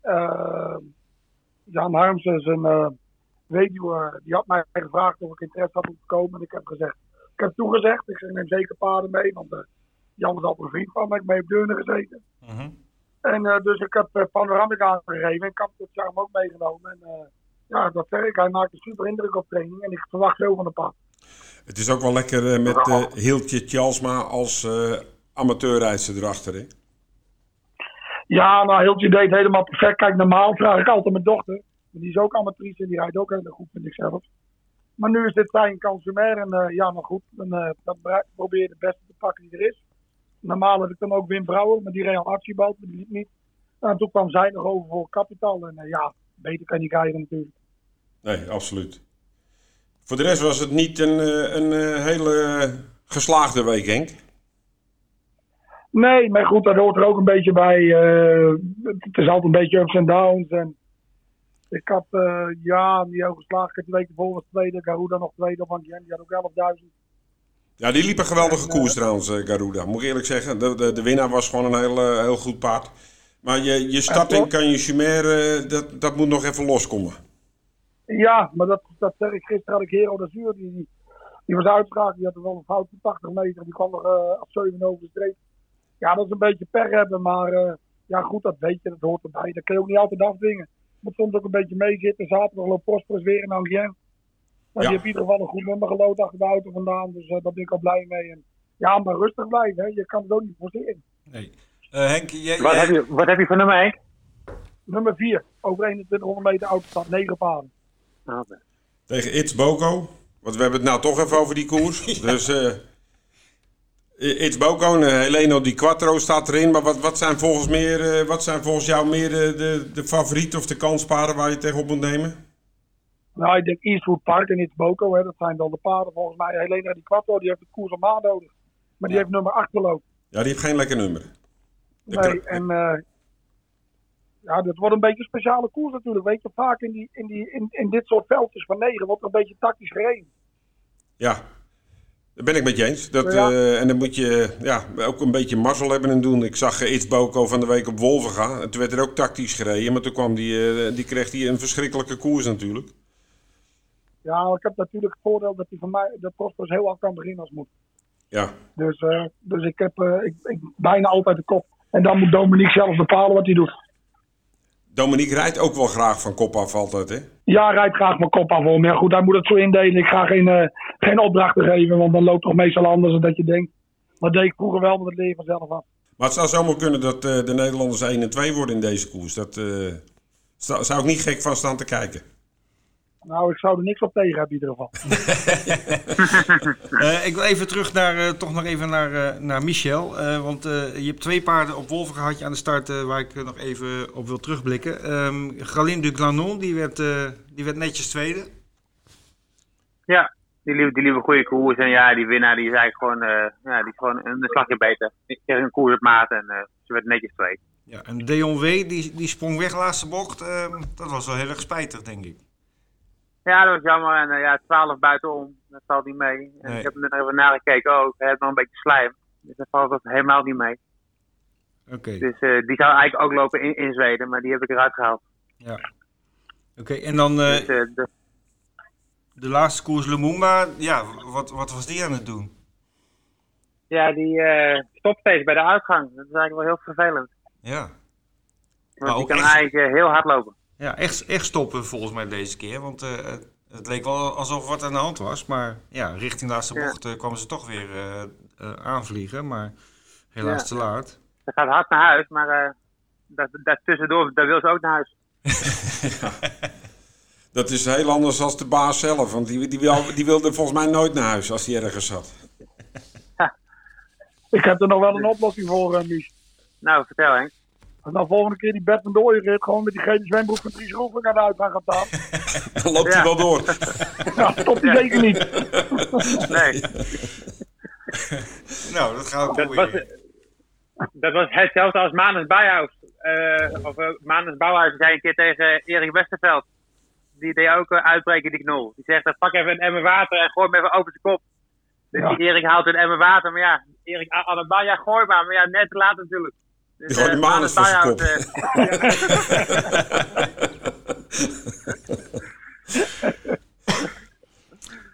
uh, Jan Harmsen is een uh, weduwe. Die had mij gevraagd of ik interesse had om te komen. En ik heb gezegd, ik heb toegezegd. Ik zeg, neem zeker paarden mee. Want uh, Jan is altijd een vriend van me. Ik heb mee op deuren gezeten. Mm -hmm. En dus ik heb uh, Panoramic aangegeven. En ik heb het charm ook meegenomen. En ja, dat zeg ik. Hij maakt een super indruk op training en ik verwacht veel van de pad. Het is ook wel lekker uh, met uh, Hiltje Tjalsma als uh, amateurrijder erachter, hè? Ja, nou, Hiltje deed helemaal perfect. Kijk, normaal vraag ik altijd mijn dochter. Die is ook amatrice en die rijdt ook heel goed, vind ik zelf. Maar nu is dit zijn consumer en ja, maar goed. Dan, dan probeer de beste te pakken die er is. Normaal heb ik dan ook Wim Brouwer, maar die reed al maar die liep niet. En toen kwam zij nog over voor kapitaal en ja, beter kan je krijgen natuurlijk. Nee, absoluut. Voor de rest was het niet een, een hele geslaagde week, Henk. Nee, maar goed, dat hoort er ook een beetje bij. Uh, het is altijd een beetje ups en downs. En ik had, uh, ja, niet heel geslaagd. De week ervoor was tweede, Garuda nog tweede op Angien. Die had ook 11.000. Ja, die liep een geweldige koers trouwens, Garuda. Moet ik eerlijk zeggen. De, de, de winnaar was gewoon een heel, heel goed paard. Maar je, je starting kan je chimère, dat, dat moet nog even loskomen. Ja, maar dat, dat zeg ik. Gisteren had ik Hero de Zuur, die, die, die was uitgeschakeld. Die had er wel een fout van 80 meter. Die kwam er uh, op 7 over de streep. Ja, dat is een beetje per hebben. Maar uh, ja, goed, dat weet je. Dat hoort erbij. Dat kun je ook niet altijd afdwingen. Moet soms ook een beetje meezitten. Zaterdag loopt Prosperous weer in Angien. Maar ja. die heeft in ieder geval een goed nummer gelood achter de auto vandaan. Dus uh, daar ben ik al blij mee. En, ja, maar rustig blijven. Hè. Je kan het ook niet forceren. Nee. Uh, Henk, jij, wat, jij... Heb je, wat heb je voor nummer Henk? Nummer 4. Over 2100 meter autostad. 9 paden. Ah, Tegen It's Boko. Want we hebben het nou toch even over die koers. ja. Dus uh, It's Boko en uh, Heleno Di Quattro staat erin. Maar wat, wat, zijn volgens meer, uh, wat zijn volgens jou meer de, de, de favorieten of de kanspaden waar je tegenop moet nemen? Nou, ik denk Eastwood Park en It's Boko. Hè, dat zijn dan de paden volgens mij. Helena Di Quattro die heeft het koers al maand nodig. Maar die ja. heeft nummer 8 gelopen. Ja, die heeft geen lekker nummer. Nee, en uh, ja, dat wordt een beetje een speciale koers natuurlijk. Weet je, vaak in, die, in, die, in, in dit soort veldjes van negen wordt er een beetje tactisch gereden. Ja, daar ben ik met je eens. Dat, ja. uh, en dan moet je ja, ook een beetje mazzel hebben en doen. Ik zag uh, Iets Boko van de week op Wolvenga. En toen werd er ook tactisch gereden. Maar toen kwam die, die kreeg hij een verschrikkelijke koers natuurlijk. Ja, ik heb natuurlijk het voordeel dat hij van mij, dat Prosperous heel hard kan beginnen als moet. Ja. Dus, uh, dus ik heb ik, ik, bijna altijd de kop. En dan moet Dominique zelf bepalen wat hij doet. Dominique rijdt ook wel graag van kop af altijd, hè? Ja, rijdt graag van kop af. Hoor. Maar goed, hij moet het zo indelen. Ik ga geen, uh, geen opdrachten geven, want dan loopt het toch meestal anders dan dat je denkt. Maar deed ik vroeger wel, maar dat leer je vanzelf af. Maar het zou zomaar kunnen dat uh, de Nederlanders 1 en 2 worden in deze koers. Dat uh, zou ik niet gek van staan te kijken. Nou, ik zou er niks op tegen hebben in ieder geval. Eh, ik wil even terug naar, eh, toch nog even naar, eh, naar Michel. eh, want eh, je hebt twee paarden op Wolven gehad je aan de start waar ik nog even op wil terugblikken. Ehm Galin de Glanon, die werd, eh, die werd netjes tweede. Ja, die liep, die liep een goede koers. En ja, die winnaar die is eigenlijk gewoon, eh, ja, die is gewoon een slagje beter. Ik kreeg een koers op maat en eh, ze werd netjes twee. Ja, en Deon W, die, die sprong weg laatste bocht. Ehm, dat was wel heel erg spijtig, denk ik. Ja, dat was jammer. En eh, ja, 12 buitenom, dat valt niet mee. En Nee. ik heb er net even nagekeken ook. Hij heeft nog een beetje slijm. Dus dat valt dat helemaal niet mee. Oké, Dus eh, die zou eigenlijk ook lopen in, in Zweden, maar die heb ik eruit gehaald. Oké, en dan eh, Dus, de- de laatste koers Lumumba. Ja, wat, wat was die aan het doen? ja, die stopt steeds bij de uitgang. Dat is eigenlijk wel heel vervelend. Ja, Want Maar die kan echt- eigenlijk heel hard lopen. Ja echt, echt stoppen volgens mij deze keer. Want eh, het- leek wel alsof wat aan de hand was. Maar ja, richting de laatste Ja. bocht eh, kwamen ze toch weer eh, eh, aanvliegen. Maar helaas Ja. te laat. Ze gaat hard naar huis, maar eh dat, dat tussendoor, daar wil ze ook naar huis. Dat is heel anders dan de baas zelf. Want die, die, wil- die wilde volgens mij nooit naar huis als hij ergens zat. Ik heb er nog wel een oplossing voor, Mies. Nou, vertel Henk. Als nou volgende keer die Bert van Dooyen rit gewoon met die gele zwembroek van Dries Roelvink aan de uitgang gaat staan. Dan loopt Ja. hij wel door. Nou, stopt hij zeker niet. Nee, Nou, dat gaan we dat was, proberen. dat was hetzelfde als Manus Bouwhuis. Eh, of uh, Manus Bouwhuis zei een keer tegen Erik Westerveld. Die deed ook eh, uitbreken, die knol. Die zegt, eh, pak even een emmer water en gooi hem even over zijn kop. Dus Ja. die Erik haalt een emmer water, maar ja, Erik allebei, ja, gooi maar. Maar ja, net te laat natuurlijk. Dus, voor kop. Bouwhuis, eh,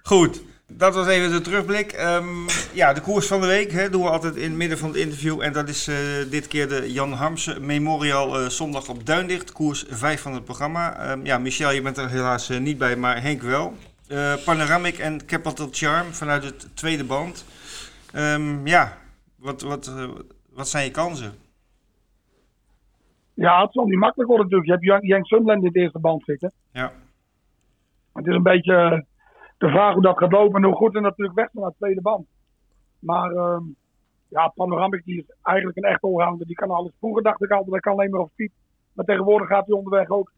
Goed, dat was even de terugblik. Ehm, ja, de koers van de week hè, doen we altijd in het midden van het interview. En dat is eh, dit keer de Jan Harmsen Memorial eh, zondag op Duindicht. Koers 5 van het programma. Ehm, ja, Michel, je bent er helaas eh, niet bij, maar Henk wel. Panoramic en Capital Charm vanuit het tweede band. Ehm, ja, wat, wat, wat zijn je kansen? Ja, het zal niet makkelijk worden natuurlijk. Je hebt Jan- Jenk Sunderland in de eerste band zitten. Ja. Het is een beetje eh, de vraag hoe dat gaat lopen en hoe goed er natuurlijk weg naar de tweede band. Maar ehm, ja, Panoramic die is eigenlijk een echt allrounder. Die kan alles. Vroeger dacht ik altijd, hij kan alleen maar op fiets. Maar tegenwoordig gaat hij onderweg ook.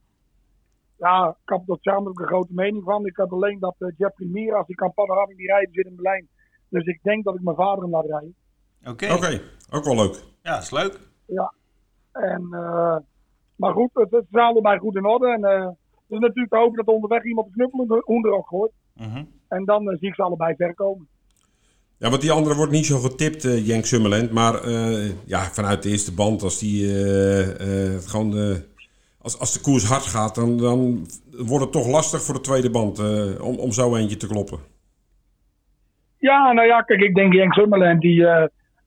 Ja, Charm heb ik een grote mening van. Ik had alleen dat eh, Jeffrey als hij kan Panoramic niet rijden, zit in Berlijn. Dus ik denk dat ik mijn vader hem laat rijden. Oké, Oké, ook wel leuk. ja, dat is leuk. En, eh, maar goed, het, het is allebei goed in orde. En eh, het is natuurlijk te hopen dat onderweg iemand de knuppel onder ook gooit. Mhm. En dan eh, zie ik ze allebei ver komen. Ja, want die andere wordt niet zo getipt, eh Jenk Summerland. Maar ja, vanuit de eerste band, als die gewoon. eh, als, als de koers hard gaat, dan, dan wordt het toch lastig voor de tweede band om, om zo eentje te kloppen. Ja, nou ja, kijk, ik denk Jenk Summerland, die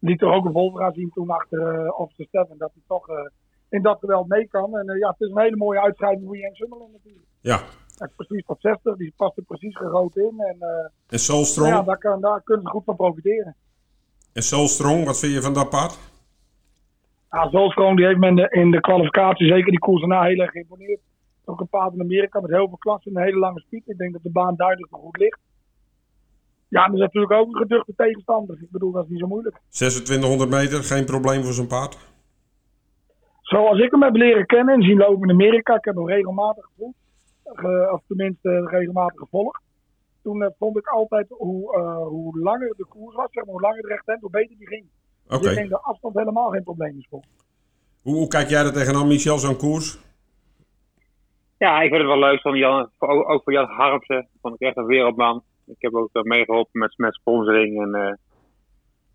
liet toch ook een Volvera zien toen achter uh, Officer Steffen, dat hij toch eh, in dat geweld mee kan. En eh, ja, het is een hele mooie uitschrijving voor Jenk Summerland natuurlijk. Ja. Hij is precies tot 60, die past er precies gegoten in. En eh, En Soulstrong? ja, daar, kan, daar kunnen ze goed van profiteren. En Soulstrong, wat vind je van dat paard? Ja, Zolstroom die heeft me in de, in de kwalificatie, zeker die koers daarna, heel erg geïmponeerd. Ook een paard in Amerika met heel veel klasse en een hele lange speed. Ik denk dat de baan duidelijk goed ligt. Ja, dat is natuurlijk ook een geduchte tegenstander. Ik bedoel, dat is niet zo moeilijk. 2600 meter, geen probleem voor zo'n paard? Zoals ik hem heb leren kennen en zien lopen in Amerika, ik heb hem regelmatig gevoeld. Ge, of tenminste regelmatig gevolgd. Toen uh, vond ik altijd hoe, uh, hoe langer de koers was, zeg maar, hoe langer het recht hoe beter die ging. Oké. Dus ik denk dat afstand helemaal geen probleem is voor. Hoe, hoe kijk jij er tegenaan, Michel, zo'n koers? Ja, ik vind het wel leuk van Jan, ook, ook voor Jan Harmsen. Vond ik echt een wereldman. Ik heb ook uh, meegeholpen met, met sponsoring. En uh,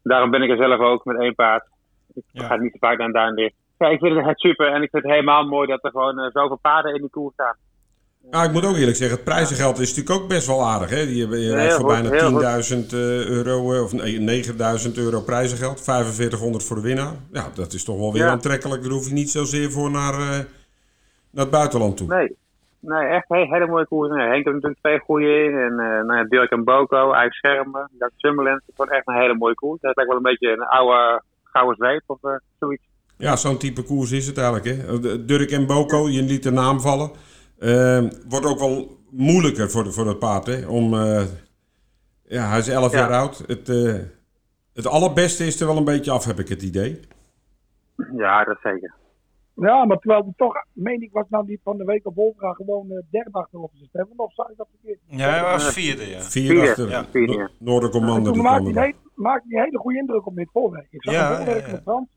daarom ben ik er zelf ook met één paard. Ik ja. ga niet te vaak naar Duinlicht. Ja, ik vind het super en ik vind het helemaal mooi dat er gewoon uh, zoveel paarden in die koers staan. Ja, ik moet ook eerlijk zeggen, het prijzengeld is natuurlijk ook best wel aardig. Hè? Je, je rijdt voor goed, bijna 10.000 euro, of nee, 9.000 euro prijzengeld. 4500 voor de winnaar. Ja, dat is toch wel weer ja. aantrekkelijk. Daar hoef je niet zozeer voor naar, uh, naar het buitenland toe. Nee, nee echt een hele mooie koers. Nee, Henk heeft natuurlijk twee goede in. En uh, nou ja, Dirk en Boko, Ijs Schermen, Jack Summerland. Het wordt echt een hele mooie koers. Het lijkt wel een beetje een oude gouden zweep of uh, zoiets. Ja, zo'n type koers is het eigenlijk. Hè? Dirk en Boko, je liet de naam vallen. Uh, wordt ook wel moeilijker voor, de, voor het paard. Hè? Om, eh, ja, hij is 11 Ja. jaar oud. Het, eh, het allerbeste is er wel een beetje af, heb ik het idee. Ja, dat zeker. Ja, maar terwijl die toch, meen ik, was nou niet van de week op Wolfra gewoon eh, derde achterop zijn stemmen. Of zag ik dat verkeerd? Ja, hij was vierde, ja. Vier Vierde, achter ja. Vierde, ja. No- Noordercommando. Toen maakte hij, een hele- maakte hij een hele goede indruk op dit voorwerk. Ik zag Ja, hem voorwerken ja, ja. met Frans.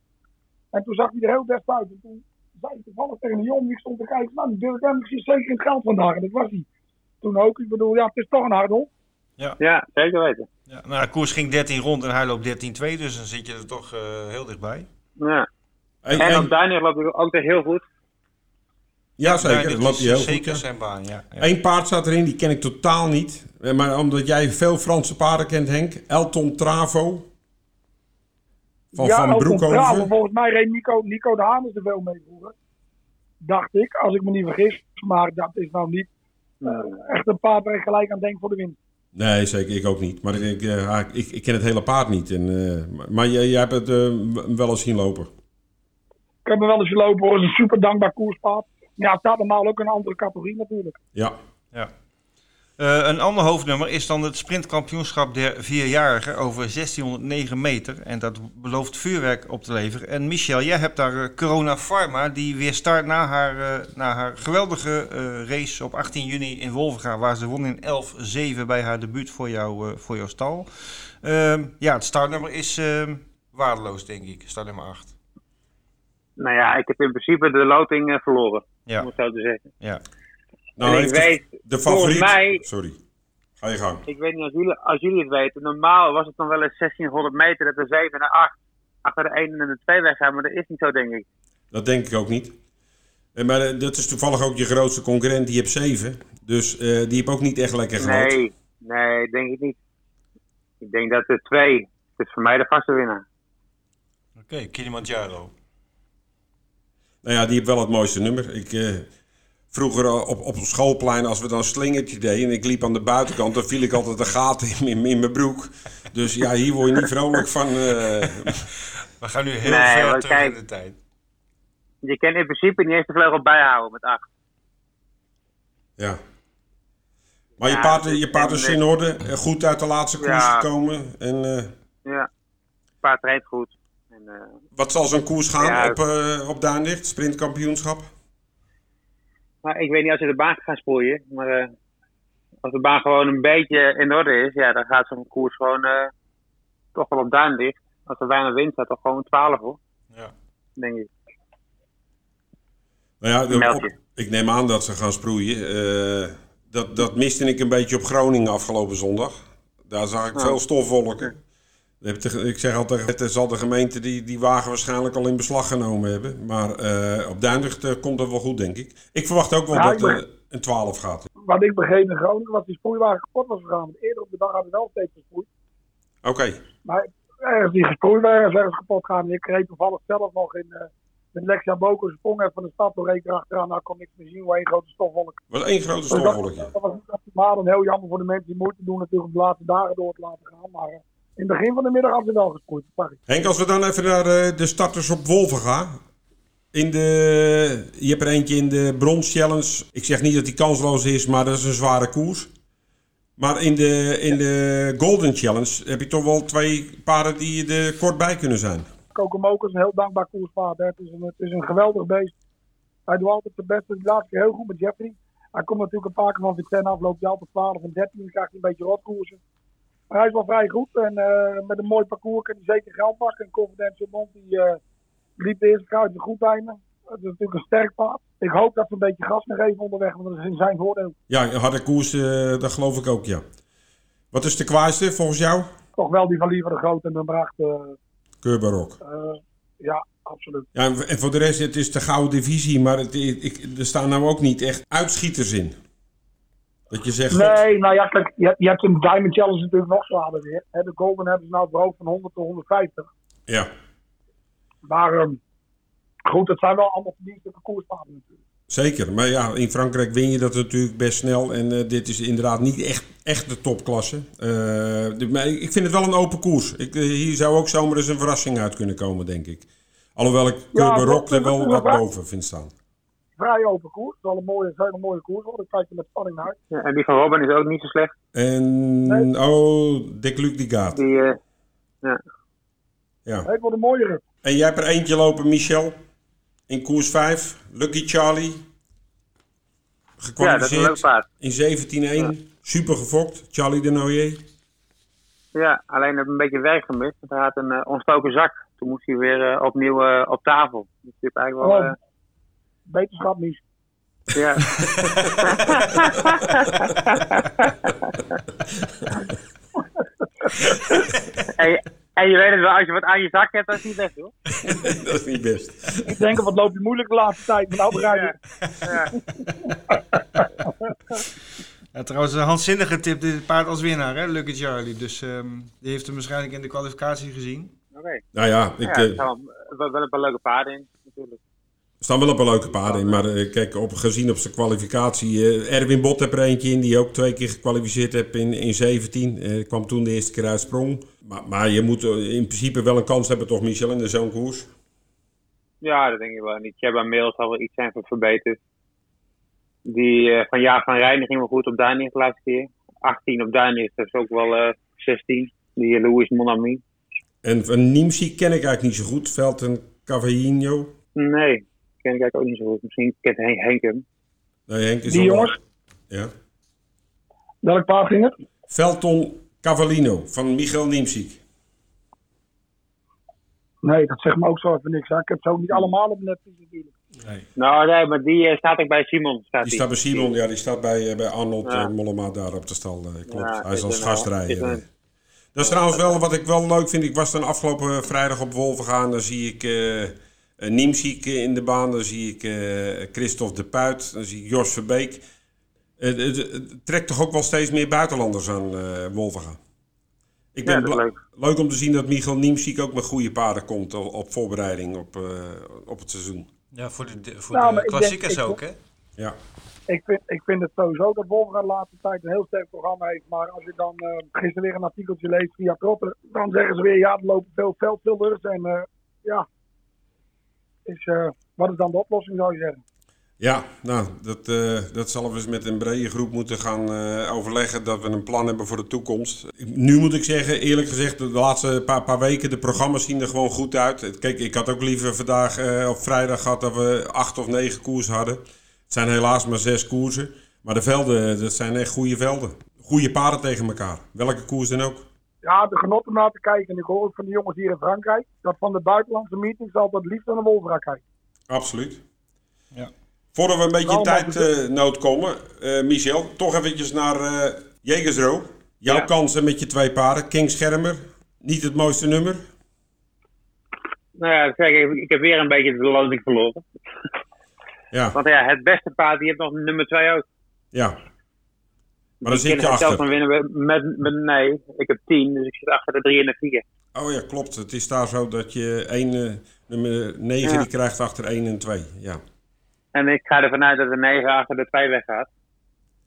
En toen zag hij er heel best uit. En toen zei ik toevallig tegen een jongen die stond te kijken. Nou, die durf ik hem misschien zeker in het geld vandaag. En dat was hij. Toen ook. Ik bedoel, ja, het is toch een hardel. Ja, zeker weten. ja. Nou, de koers ging 13 rond en hij loopt 13-2, dus dan zit je er toch eh, heel dichtbij. Ja. En op Duinig loopt hij ook heel goed. ja, zeker. Dat loopt hij heel zeker goed. zijn baan, ja. ja. Eén paard staat erin, die ken ik totaal niet. Eh, Maar omdat jij veel Franse paarden kent, Henk. Elton Travo. Van ja, Van. Broekhoven. Volgens mij reed Nico, Nico de Haan er veel mee vroeger. Dacht ik, als ik me niet vergis. Maar dat is nou niet eh, echt een paard waar ik gelijk aan denk voor de winst. Nee, zeker. Ik ook niet. Maar ik, eh, ah, ik, ik ken het hele paard niet. En, eh, maar- jij, jij hebt het eh, wel eens zien lopen. Ik heb me wel eens gelopen hoor. Is een super dankbaar koerspaard. Ja, het staat normaal ook in een andere categorie natuurlijk. Ja. Ja. Eh, een ander hoofdnummer is dan het sprintkampioenschap der vierjarigen over 1609 meter. En dat belooft vuurwerk op te leveren. En Michel, jij hebt daar eh, Corona Pharma, die weer start na haar, eh, na haar geweldige eh, race op 18 juni in Wolvenga. Waar ze won in 11-7 bij haar debuut voor, jou, eh, voor jouw stal. Ehm, ja, het startnummer is ehm, waardeloos, denk ik. Startnummer 8. Nou ja, ik heb in principe de loting eh, verloren. Ja, Om het zo te zeggen. ja. Nou, en ik de- weet, de favoriet. mij- Sorry. Ga je gang. ik weet niet als jullie, als jullie het weten. Normaal was het dan wel eens 1600 meter dat de 7 en de 8 achter de 1 en de 2 weggaan. Maar dat is niet zo, denk ik. Dat denk ik ook niet. Eh, Maar eh, dat is toevallig ook je grootste concurrent. Die heeft 7. Dus eh, die heeft ook niet echt lekker genoten. Nee, nee, denk ik niet. Ik denk dat de 2, het is voor mij de vaste winnaar. Oké, Kilimanjaro. Nou ja, die heeft wel het mooiste nummer. Ik, eh, vroeger eh, op, op het schoolplein, als we dan een slingertje deden en ik liep aan de buitenkant, dan viel ik altijd een gaten in, in, in mijn broek. Dus ja, hier word je niet vrolijk van. eh, We gaan nu heel Nee, ver terug kijk. in de tijd. Je kan in principe niet eens de vleugel bijhouden met 8. ja. Maar je Ja, paard, je paard is in orde, goed uit de laatste koers Ja. gekomen. En eh, Ja, paard rijdt goed. En, eh, wat zal zo'n koers gaan Ja. op, eh op Duinlicht, sprintkampioenschap? maar ik weet niet als ze de baan gaan sproeien. Maar eh, als de baan gewoon een beetje in orde is, ja, dan gaat zo'n koers gewoon eh, toch wel op ligt. Als er weinig wind staat, toch gewoon 12 hoor, Ja. denk ik. Nou ja, op- ik neem aan dat ze gaan sproeien. Dat, dat miste ik een beetje op Groningen afgelopen zondag. Daar zag ik Oh. veel stofwolken. Ik zeg altijd, het zal de gemeente die, die wagen waarschijnlijk al in beslag genomen hebben. Maar eh, op eh, komt dat wel goed, denk ik. Ik verwacht ook wel Ja, dat er ben- een 12 gaat. Wat ik begreep in Groningen was die sproeiwagen kapot was gegaan. Want eerder op de dag hadden we wel steeds gesproeid. Oké, Maar ergens die gesproeid waren, is ergens kapot gegaan. Ik reed toevallig zelf nog in, eh met Lexia Boko sprong even van de stad door reed ik erachteraan. Nou kon niks meer zien, hoe één grote stofwolk. was één grote Dus dat, stofwolkje. dat was niet optimaal en heel jammer voor de mensen die moeite doen natuurlijk om de laatste dagen door te laten gaan. Maar eh, in het begin van de middag hadden ze wel gesproeid. Henk, als we dan even naar eh, de starters op Wolven gaan. In de, je hebt er eentje in de Brons Challenge. Ik zeg niet dat die kansloos is, maar dat is een zware koers. Maar in de, in de Golden Challenge heb je toch wel twee paarden die er kort bij kunnen zijn. Kokomoko is een heel dankbaar koerspaard. hè. Het, is een, het is een geweldig beest. Hij doet altijd zijn best. Die laatste keer heel goed met Jeffrey. Hij komt natuurlijk een paar keer van Vincennes af. Loopt hij altijd 12 en 13. Dan krijgt hij een beetje rotkoersen. Maar hij is wel vrij goed. En eh, met een mooi parcours kan hij zeker geld pakken. En Confidential Bond die, eh, liep de eerste kruid een goed einde. Het is natuurlijk een sterk paard. Ik hoop dat ze een beetje gas gaan geven onderweg. Want dat is in zijn voordeel. Ja, harde koers, eh, dat geloof ik ook, ja. Wat is de kwaaiste volgens jou? Toch wel die van Liever de Groot en de Bracht. Keurbarok. ja, absoluut. Ja, en en voor de rest, het is de gouden divisie, maar het, ik, er staan nou ook niet echt uitschieters in. Dat je zegt, God, Nee, nou ja, kijk, je, hebt- je hebt een Diamond Challenge natuurlijk nog zwaarder weer. Hè, de Golden hebben ze nou verhoogd van 100 tot 150. ja, Maar ehm, goed, het zijn wel allemaal verdienstelijke koerspaden natuurlijk. Zeker, maar ja, in Frankrijk win je dat natuurlijk best snel. En eh, dit is inderdaad niet echt, echt de topklasse. Eh, maar ik vind het wel een open koers. Ik, eh, hier zou ook zomaar eens een verrassing uit kunnen komen, denk ik. Alhoewel ik Ja, dat- er wel dat- wat dat- boven vind staan. Vrij open koers. Het zal een mooie, een hele mooie koers worden. Ik kijk er met spanning naar uit. Ja, en die van Robin is ook niet zo slecht. En, Nee. oh, Dick Luc die gaat. Die, eh, Ja. Nee, het wordt een mooie rit. En jij hebt er eentje lopen, Michel. In koers 5. Lucky Charlie. ja, dat is een leuk Gekwalificeerd paard. in 17-1. Super gefokt. Charlie de Noyer. Ja, alleen heb een beetje werk gemist. want Hij had een eh, ontstoken zak. Toen moest hij weer eh, opnieuw op tafel. Dus die heeft eigenlijk wel... Oh. Eh, Beterschap niet. ja. en, en je weet het wel, als je wat aan je zak hebt, dat is niet best hoor. dat is niet best. Ik denk, wat loopt je moeilijk de laatste tijd. Maar nou begrijp ik. Ja. Ja, trouwens, een handzinnige tip dit paard als winnaar, hè, Lucky Charlie. Dus ehm, die heeft hem waarschijnlijk in de kwalificatie gezien. Oké. Nou ja, ik, Ja, eh, er staan wel, wel een paar leuke paarden in, natuurlijk. Staan wel een paar leuke paarden in. Maar eh, kijk, op, gezien op zijn kwalificatie. eh, Erwin Bot heb er eentje in die ook twee keer gekwalificeerd heb in, in 17. Eh, kwam toen de eerste keer uit sprong. Maar, maar je moet in principe wel een kans hebben toch, Michel, in de zo'n koers? Ja, dat denk ik wel. En die Cheba Mail zal wel iets zijn voor verbeterd. Die van Jaap van Rijn ging wel goed op Duinig de laatste keer. 18 op Duinig, dat is ook wel eh 16. Die Louis Monami. En van Nimsi ken ik eigenlijk niet zo goed. Veld en Cavaglino. Nee, ken ik eigenlijk ook niet zo goed. Misschien kent Henk, Henk hem. Nee, Henk is Die jongens, Ja. welk paard ging het? Velton Cavallino van Michael Nimsiek. Nee, dat zegt me ook zo even niks. Hè. Ik heb ze ook niet allemaal op Netflix natuurlijk. Nou, nee, maar die eh, staat ook bij Simon. Staat Die staat bij Simon, ja, die staat bij, eh, bij Arnold Ja. eh, Mollema daar op de stal. klopt. Ja, Hij is als een, gast rijden. is een- Dat is trouwens wel wat ik wel leuk vind. Ik was dan afgelopen vrijdag op Wolven gaan. Dan zie ik eh eh, Niemziek in de baan. Dan zie ik eh Christophe de Puit. Dan zie ik Jos Verbeek. Het, trekt toch ook wel steeds meer buitenlanders aan eh Wolven gaan. Ik ben Ja, leuk. leuk om te zien dat Michael Niemziek ook met goede paarden komt op, op voorbereiding op, eh, op het seizoen. Ja, voor de, de- voor Nou, de denk- klassiekers ook, hè? Ja. Ik vind, ik vind het sowieso dat Wolverhampton de laatste tijd een heel sterk programma heeft. Maar als je dan eh, gisteren weer een artikeltje leest via Trotter, dan zeggen ze weer ja, er lopen veel veldvullers. En eh, ja, is, eh, wat is dan de oplossing zou je zeggen? Ja, nou, dat, eh, dat zullen we eens met een brede groep moeten gaan eh, overleggen. Dat we een plan hebben voor de toekomst. Nu moet ik zeggen, eerlijk gezegd, de laatste paar, paar weken, de programma's zien er gewoon goed uit. Kijk, ik had ook liever vandaag op vrijdag gehad dat we acht of negen koers hadden. Het zijn helaas maar zes koersen. Maar de velden, dat zijn echt goede velden. Goede paarden tegen elkaar. Welke koers dan ook. Ja, de genot om naar te kijken. En ik hoor ook van de jongens hier in Frankrijk dat van de buitenlandse meetings altijd het liefst naar de Wolverhampton kijken. Absoluut. Ja. Voordat we een beetje in Nou, tijdnood komen, eh, Michel, toch eventjes naar eh Jegersro. Jouw Ja. kansen met je twee paarden. King Schermer, niet het mooiste nummer. Nou ja, zeg, ik, ik heb weer een beetje de loting verloren. Ja, Want ja, het beste paard, die heeft nog nummer 2 ook. ja. Maar dan zit je achter. dan winnen we met, met, nee, ik heb 10, dus ik zit achter de 3 en de 4. Oh ja, klopt. Het is daar zo dat je één, eh, nummer 9 Ja. die krijgt achter 1 en 2. Ja. En ik ga ervan uit dat de 9 achter de 2 weggaat.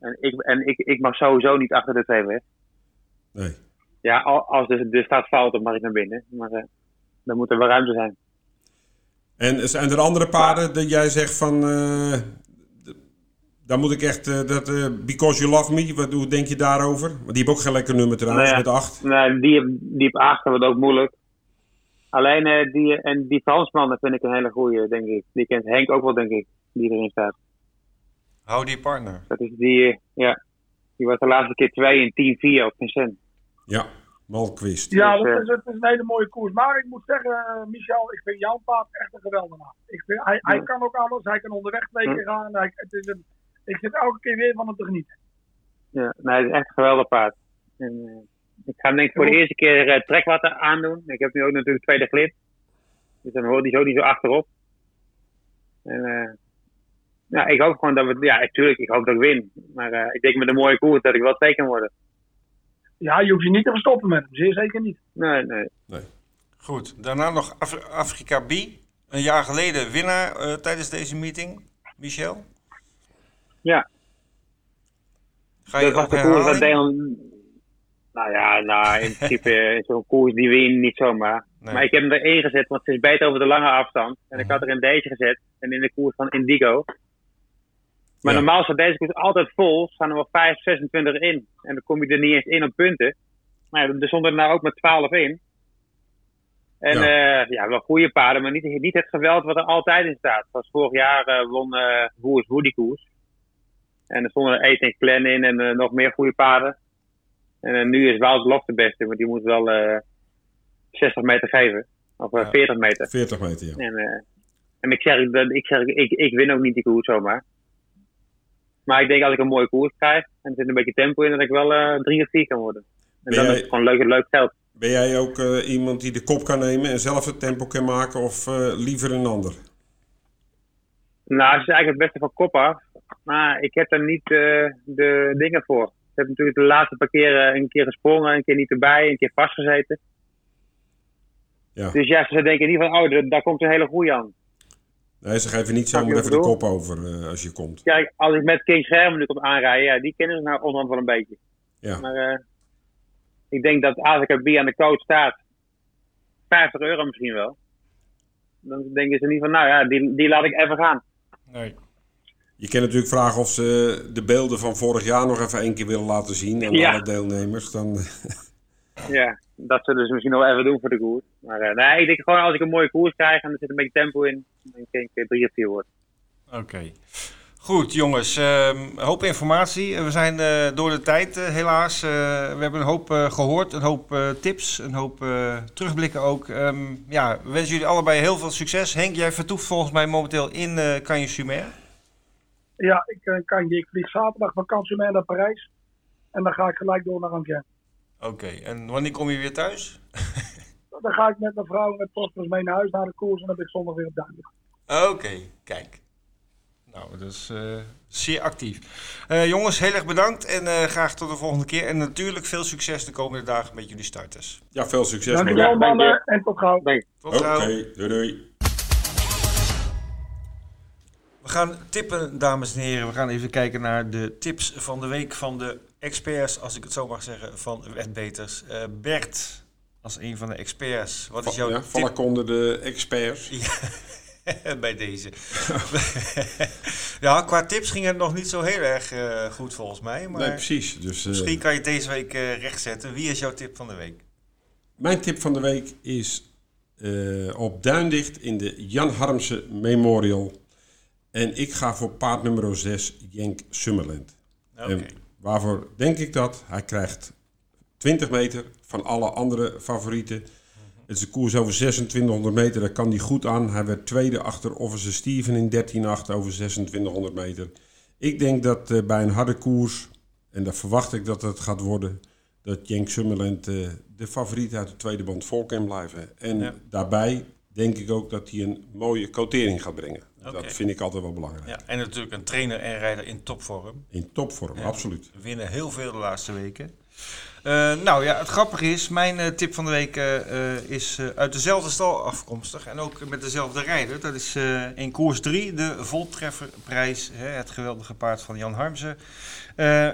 En ik, en ik, ik mag sowieso niet achter de 2 weg. Nee. Ja, al- als de, de staat fout, dan mag ik naar binnen. Maar eh, dan moet er wel ruimte zijn. En zijn er andere paarden dat jij zegt van... eh, d- daar moet ik echt... eh, dat, eh, Because You Love Me, wat, hoe denk je daarover? Want die heeft ook geen lekker nummer trouwens, Nou ja. met 8. Nee, die, heb- die op 8 wordt ook moeilijk. Alleen eh, die, en die Fransman dat vind ik een hele goeie, denk ik. Die kent Henk ook wel, denk ik, die erin staat. Hou die partner. Dat is die, ja. Die was de laatste keer 2 en 10-4 op Vincent. Ja, Malquist. Ja, Dus, dat is, het is een hele mooie koers. Maar ik moet zeggen, Michel, ik vind jouw paard echt een geweldenaar. Ik vind, hij, hij Ja. kan ook alles. Hij kan onderweg twee Ja. keer gaan. Hij, het is een, ik zit elke keer weer van hem te genieten. Ja, nee, het is echt een geweldig paard. En, eh, ik ga hem denk ik voor de eerste keer eh, trekwatten aandoen. Ik heb nu ook natuurlijk tweede glip. Dus dan hoort hij zo niet zo achterop. En eh, ja, ik hoop gewoon dat we, ja, natuurlijk, ik hoop dat ik win. Maar eh, ik denk met een mooie koers dat ik wel twee kan worden. Ja, je hoeft je niet te verstoppen met hem. Zeer zeker niet. Nee, nee. Goed, daarna nog Af- Afrika B. Een jaar geleden winnaar eh, tijdens deze meeting. Michel? Ja. Ga je Dat was de koers dat. Nou ja, nou, in principe is zo'n koers die win niet zomaar. Nee. Maar ik heb hem erin gezet, want het is beter over de lange afstand. En ik had er in deze gezet. En in de koers van Indigo. Maar Ja. normaal staat deze koers altijd vol, staan er wel 5, 26 in. En dan kom je er niet eens in op punten. Maar ja, er stonden er nou ook maar 12 in. En Ja. ja, ja wel goede paarden, maar niet, niet het geweld wat er altijd in staat. Zoals vorig jaar eh, won eh Woers Woe die koers. En er stonden er Eet en Clan in en eh, nog meer goede paarden. En eh, nu is Wout Lof de beste, want die moet wel eh 60 meter geven. Of eh, Ja. 40 meter. 40 meter, ja. En, eh, en ik zeg, ik, zeg ik, ik win ook niet die koers zomaar. Maar ik denk als ik een mooie koers krijg en er zit een beetje tempo in, dat ik wel eh, drie of vier kan worden. En Ben dan jij- is het gewoon leuk, leuk geld. Ben jij ook eh, iemand die de kop kan nemen en zelf het tempo kan maken of eh, liever een ander? Nou, het is eigenlijk het beste van kop af. Maar ik heb daar niet eh, de dingen voor. Ik heb natuurlijk de laatste paar keer eh, een keer gesprongen, een keer niet erbij, een keer vastgezeten. Ja. Dus ja, ze denken niet van, oh, daar- komt een hele goeie aan. Nee, ze geven niet zomaar even de kop over eh, als je komt. Kijk, als ik met King Schermen nu kom aanrijden, ja, die kennen ze nou onderhand wel een beetje. Ja. Maar eh, ik denk dat als ik bij aan de coach staat, 50 euro misschien wel. Dan denken ze niet van, nou ja, die, die laat ik even gaan. Nee. Je kan natuurlijk vragen of ze de beelden van vorig jaar nog even één keer willen laten zien aan Ja. alle deelnemers. Dan, Ja, dat zullen ze misschien nog wel even doen voor de koers. Maar eh, nee, ik denk gewoon als ik een mooie koers krijg en er zit een beetje tempo in, dan denk ik drie of vier wordt. Oké. Goed, jongens. ehm, een hoop informatie. Eh, We zijn eh, door de tijd, helaas. Eh, we hebben een hoop eh, gehoord, een hoop tips, een hoop terugblikken ook. Ehm, ja, we wensen jullie allebei heel veel succes. Henk, jij vertoeft volgens mij momenteel in eh Cagnes-sur-Mer. Ja, ik eh, kan je. Ik vlieg zaterdag van Cansumer naar Parijs. En dan ga ik gelijk door naar Angers. Oké, en wanneer kom je weer thuis? Dan ga ik met mijn vrouw en met Prosperus mee naar huis naar de koers. En dan ben ik zondag weer op Duindelijk. Oké, kijk. Nou, dat is eh, zeer actief. Eh, jongens, heel erg bedankt en eh, graag tot de volgende keer. En natuurlijk veel succes de komende dagen met jullie starters. ja, veel succes. Dankjewel mannen. dank je. mannen en tot gauw. Tot Oké, gauw. doei doei. We gaan tippen, dames en heren. We gaan even kijken naar de tips van de week van de experts, als ik het zo mag zeggen, van Wetbeters. Eh Bert, als een van de experts, wat is jouw Ja, tip ik onder de experts. bij deze? ja, qua tips ging het nog niet zo heel erg eh, goed volgens mij. Maar Nee, precies. Dus, eh, misschien kan je het deze week rechtzetten. Wie is jouw tip van de week? Mijn tip van de week is op Duindicht in de Jan Harmse Memorial. En ik ga voor paard nummer 6, Jenk Summerland. En waarvoor denk ik dat? Hij krijgt 20 meter van alle andere favorieten. Het is een koers over 2600 meter, daar kan hij goed aan. Hij werd tweede achter Officer Steven in 13-8 over 2600 meter. Ik denk dat eh, bij een harde koers, en daar verwacht ik dat het gaat worden, dat Jenk Summerland eh, de favoriet uit de tweede band vol kan blijven. En Ja. daarbij denk ik ook dat hij een mooie quotering gaat brengen. Dat vind ik altijd wel belangrijk. Ja, en natuurlijk een trainer en rijder in topvorm. In topvorm, Ja. absoluut. We winnen heel veel de laatste weken. Eh, nou ja, het grappige is, mijn eh, tip van de week eh, is uit dezelfde stal afkomstig. En ook met dezelfde rijder. Dat is in koers 3, de Voltrefferprijs. Hè, het geweldige paard van Jan Harmsen.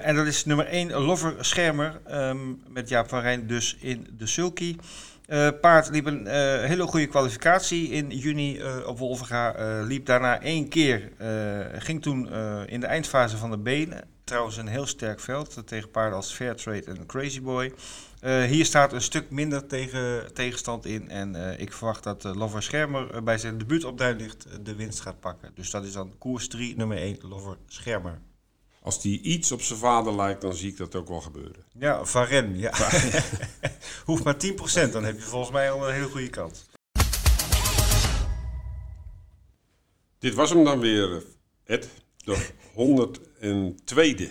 En dat is nummer 1, Lover Schermer. ehm, met Jaap van Rijn dus in de sulky. Eh, paard liep een eh, hele goede kwalificatie in juni eh, op Wolvenga. Eh, liep daarna één keer. ging toen in de eindfase van de benen. Trouwens een heel sterk veld. Tegen paarden als Fairtrade en Crazy Boy. Hier staat een stuk minder tegen, tegenstand in. En ik verwacht dat Lover Schermer bij zijn debuut op Duinlicht de winst gaat pakken. Dus dat is dan koers 3, nummer 1, Lover Schermer. Als die iets op zijn vader lijkt, dan zie ik dat ook wel gebeuren. Ja, Varen, ja. Hoeft maar 10%, dan heb je volgens mij al een hele goede kans. Dit was hem dan weer, Ed. De 102e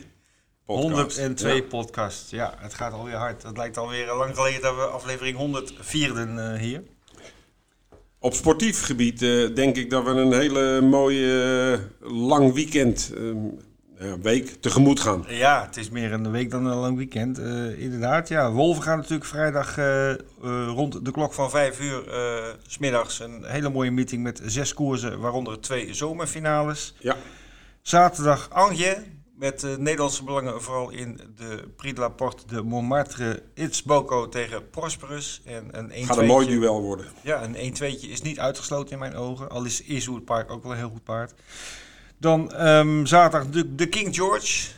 podcast. 102 Ja. podcast. Ja, het gaat alweer hard. Het lijkt alweer lang geleden dat we aflevering 104 eh hier. Op sportief gebied eh, denk ik dat we een hele mooie eh, lang weekend, eh, ja, week tegemoet gaan. Ja, het is meer een week dan een lang weekend. eh, inderdaad, ja. Wolven gaan natuurlijk vrijdag eh, eh, rond de klok van 5 uur eh, s smiddags een hele mooie meeting met zes koersen, waaronder twee zomerfinales. Ja, Zaterdag Angers met eh, Nederlandse belangen vooral in de Prix de la Porte de Montmartre. It's Boko tegen Prosperus. En een 1 gaat een mooi duel worden. Ja, een 1-2'tje is niet uitgesloten in mijn ogen. Al is Iswood Park ook wel een heel goed paard. Dan ehm, zaterdag natuurlijk de King George.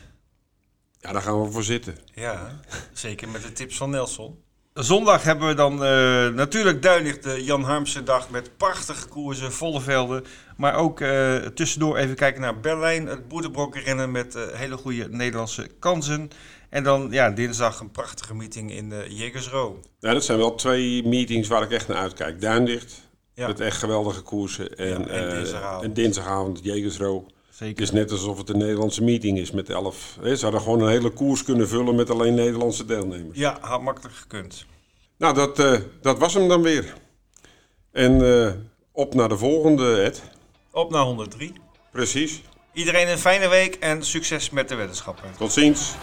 Ja, daar gaan we voor zitten. Ja, zeker met de tips van Nelson. Zondag hebben we dan uh, natuurlijk duidelijk de Jan Harmse dag met prachtige koersen, volle velden. Maar ook uh, tussendoor even kijken naar Berlijn, het boerenbrokkenrennen met uh, hele goede Nederlandse kansen. En dan ja, dinsdag een prachtige meeting in de Jägersro. Ja, dat zijn wel twee meetings waar ik echt naar uitkijk. Duindicht, ja. met echt geweldige koersen. En, ja, en dinsdagavond, en dinsdagavond Jägersro. Zeker. Het is net alsof het een Nederlandse meeting is met elf. Ze hadden gewoon een hele koers kunnen vullen met alleen Nederlandse deelnemers. Ja, had makkelijk gekund. Nou, dat, uh, dat was hem dan weer. En uh, op naar de volgende, Ed. Op naar 103. Precies. Iedereen een fijne week en succes met de weddenschappen. Tot ziens.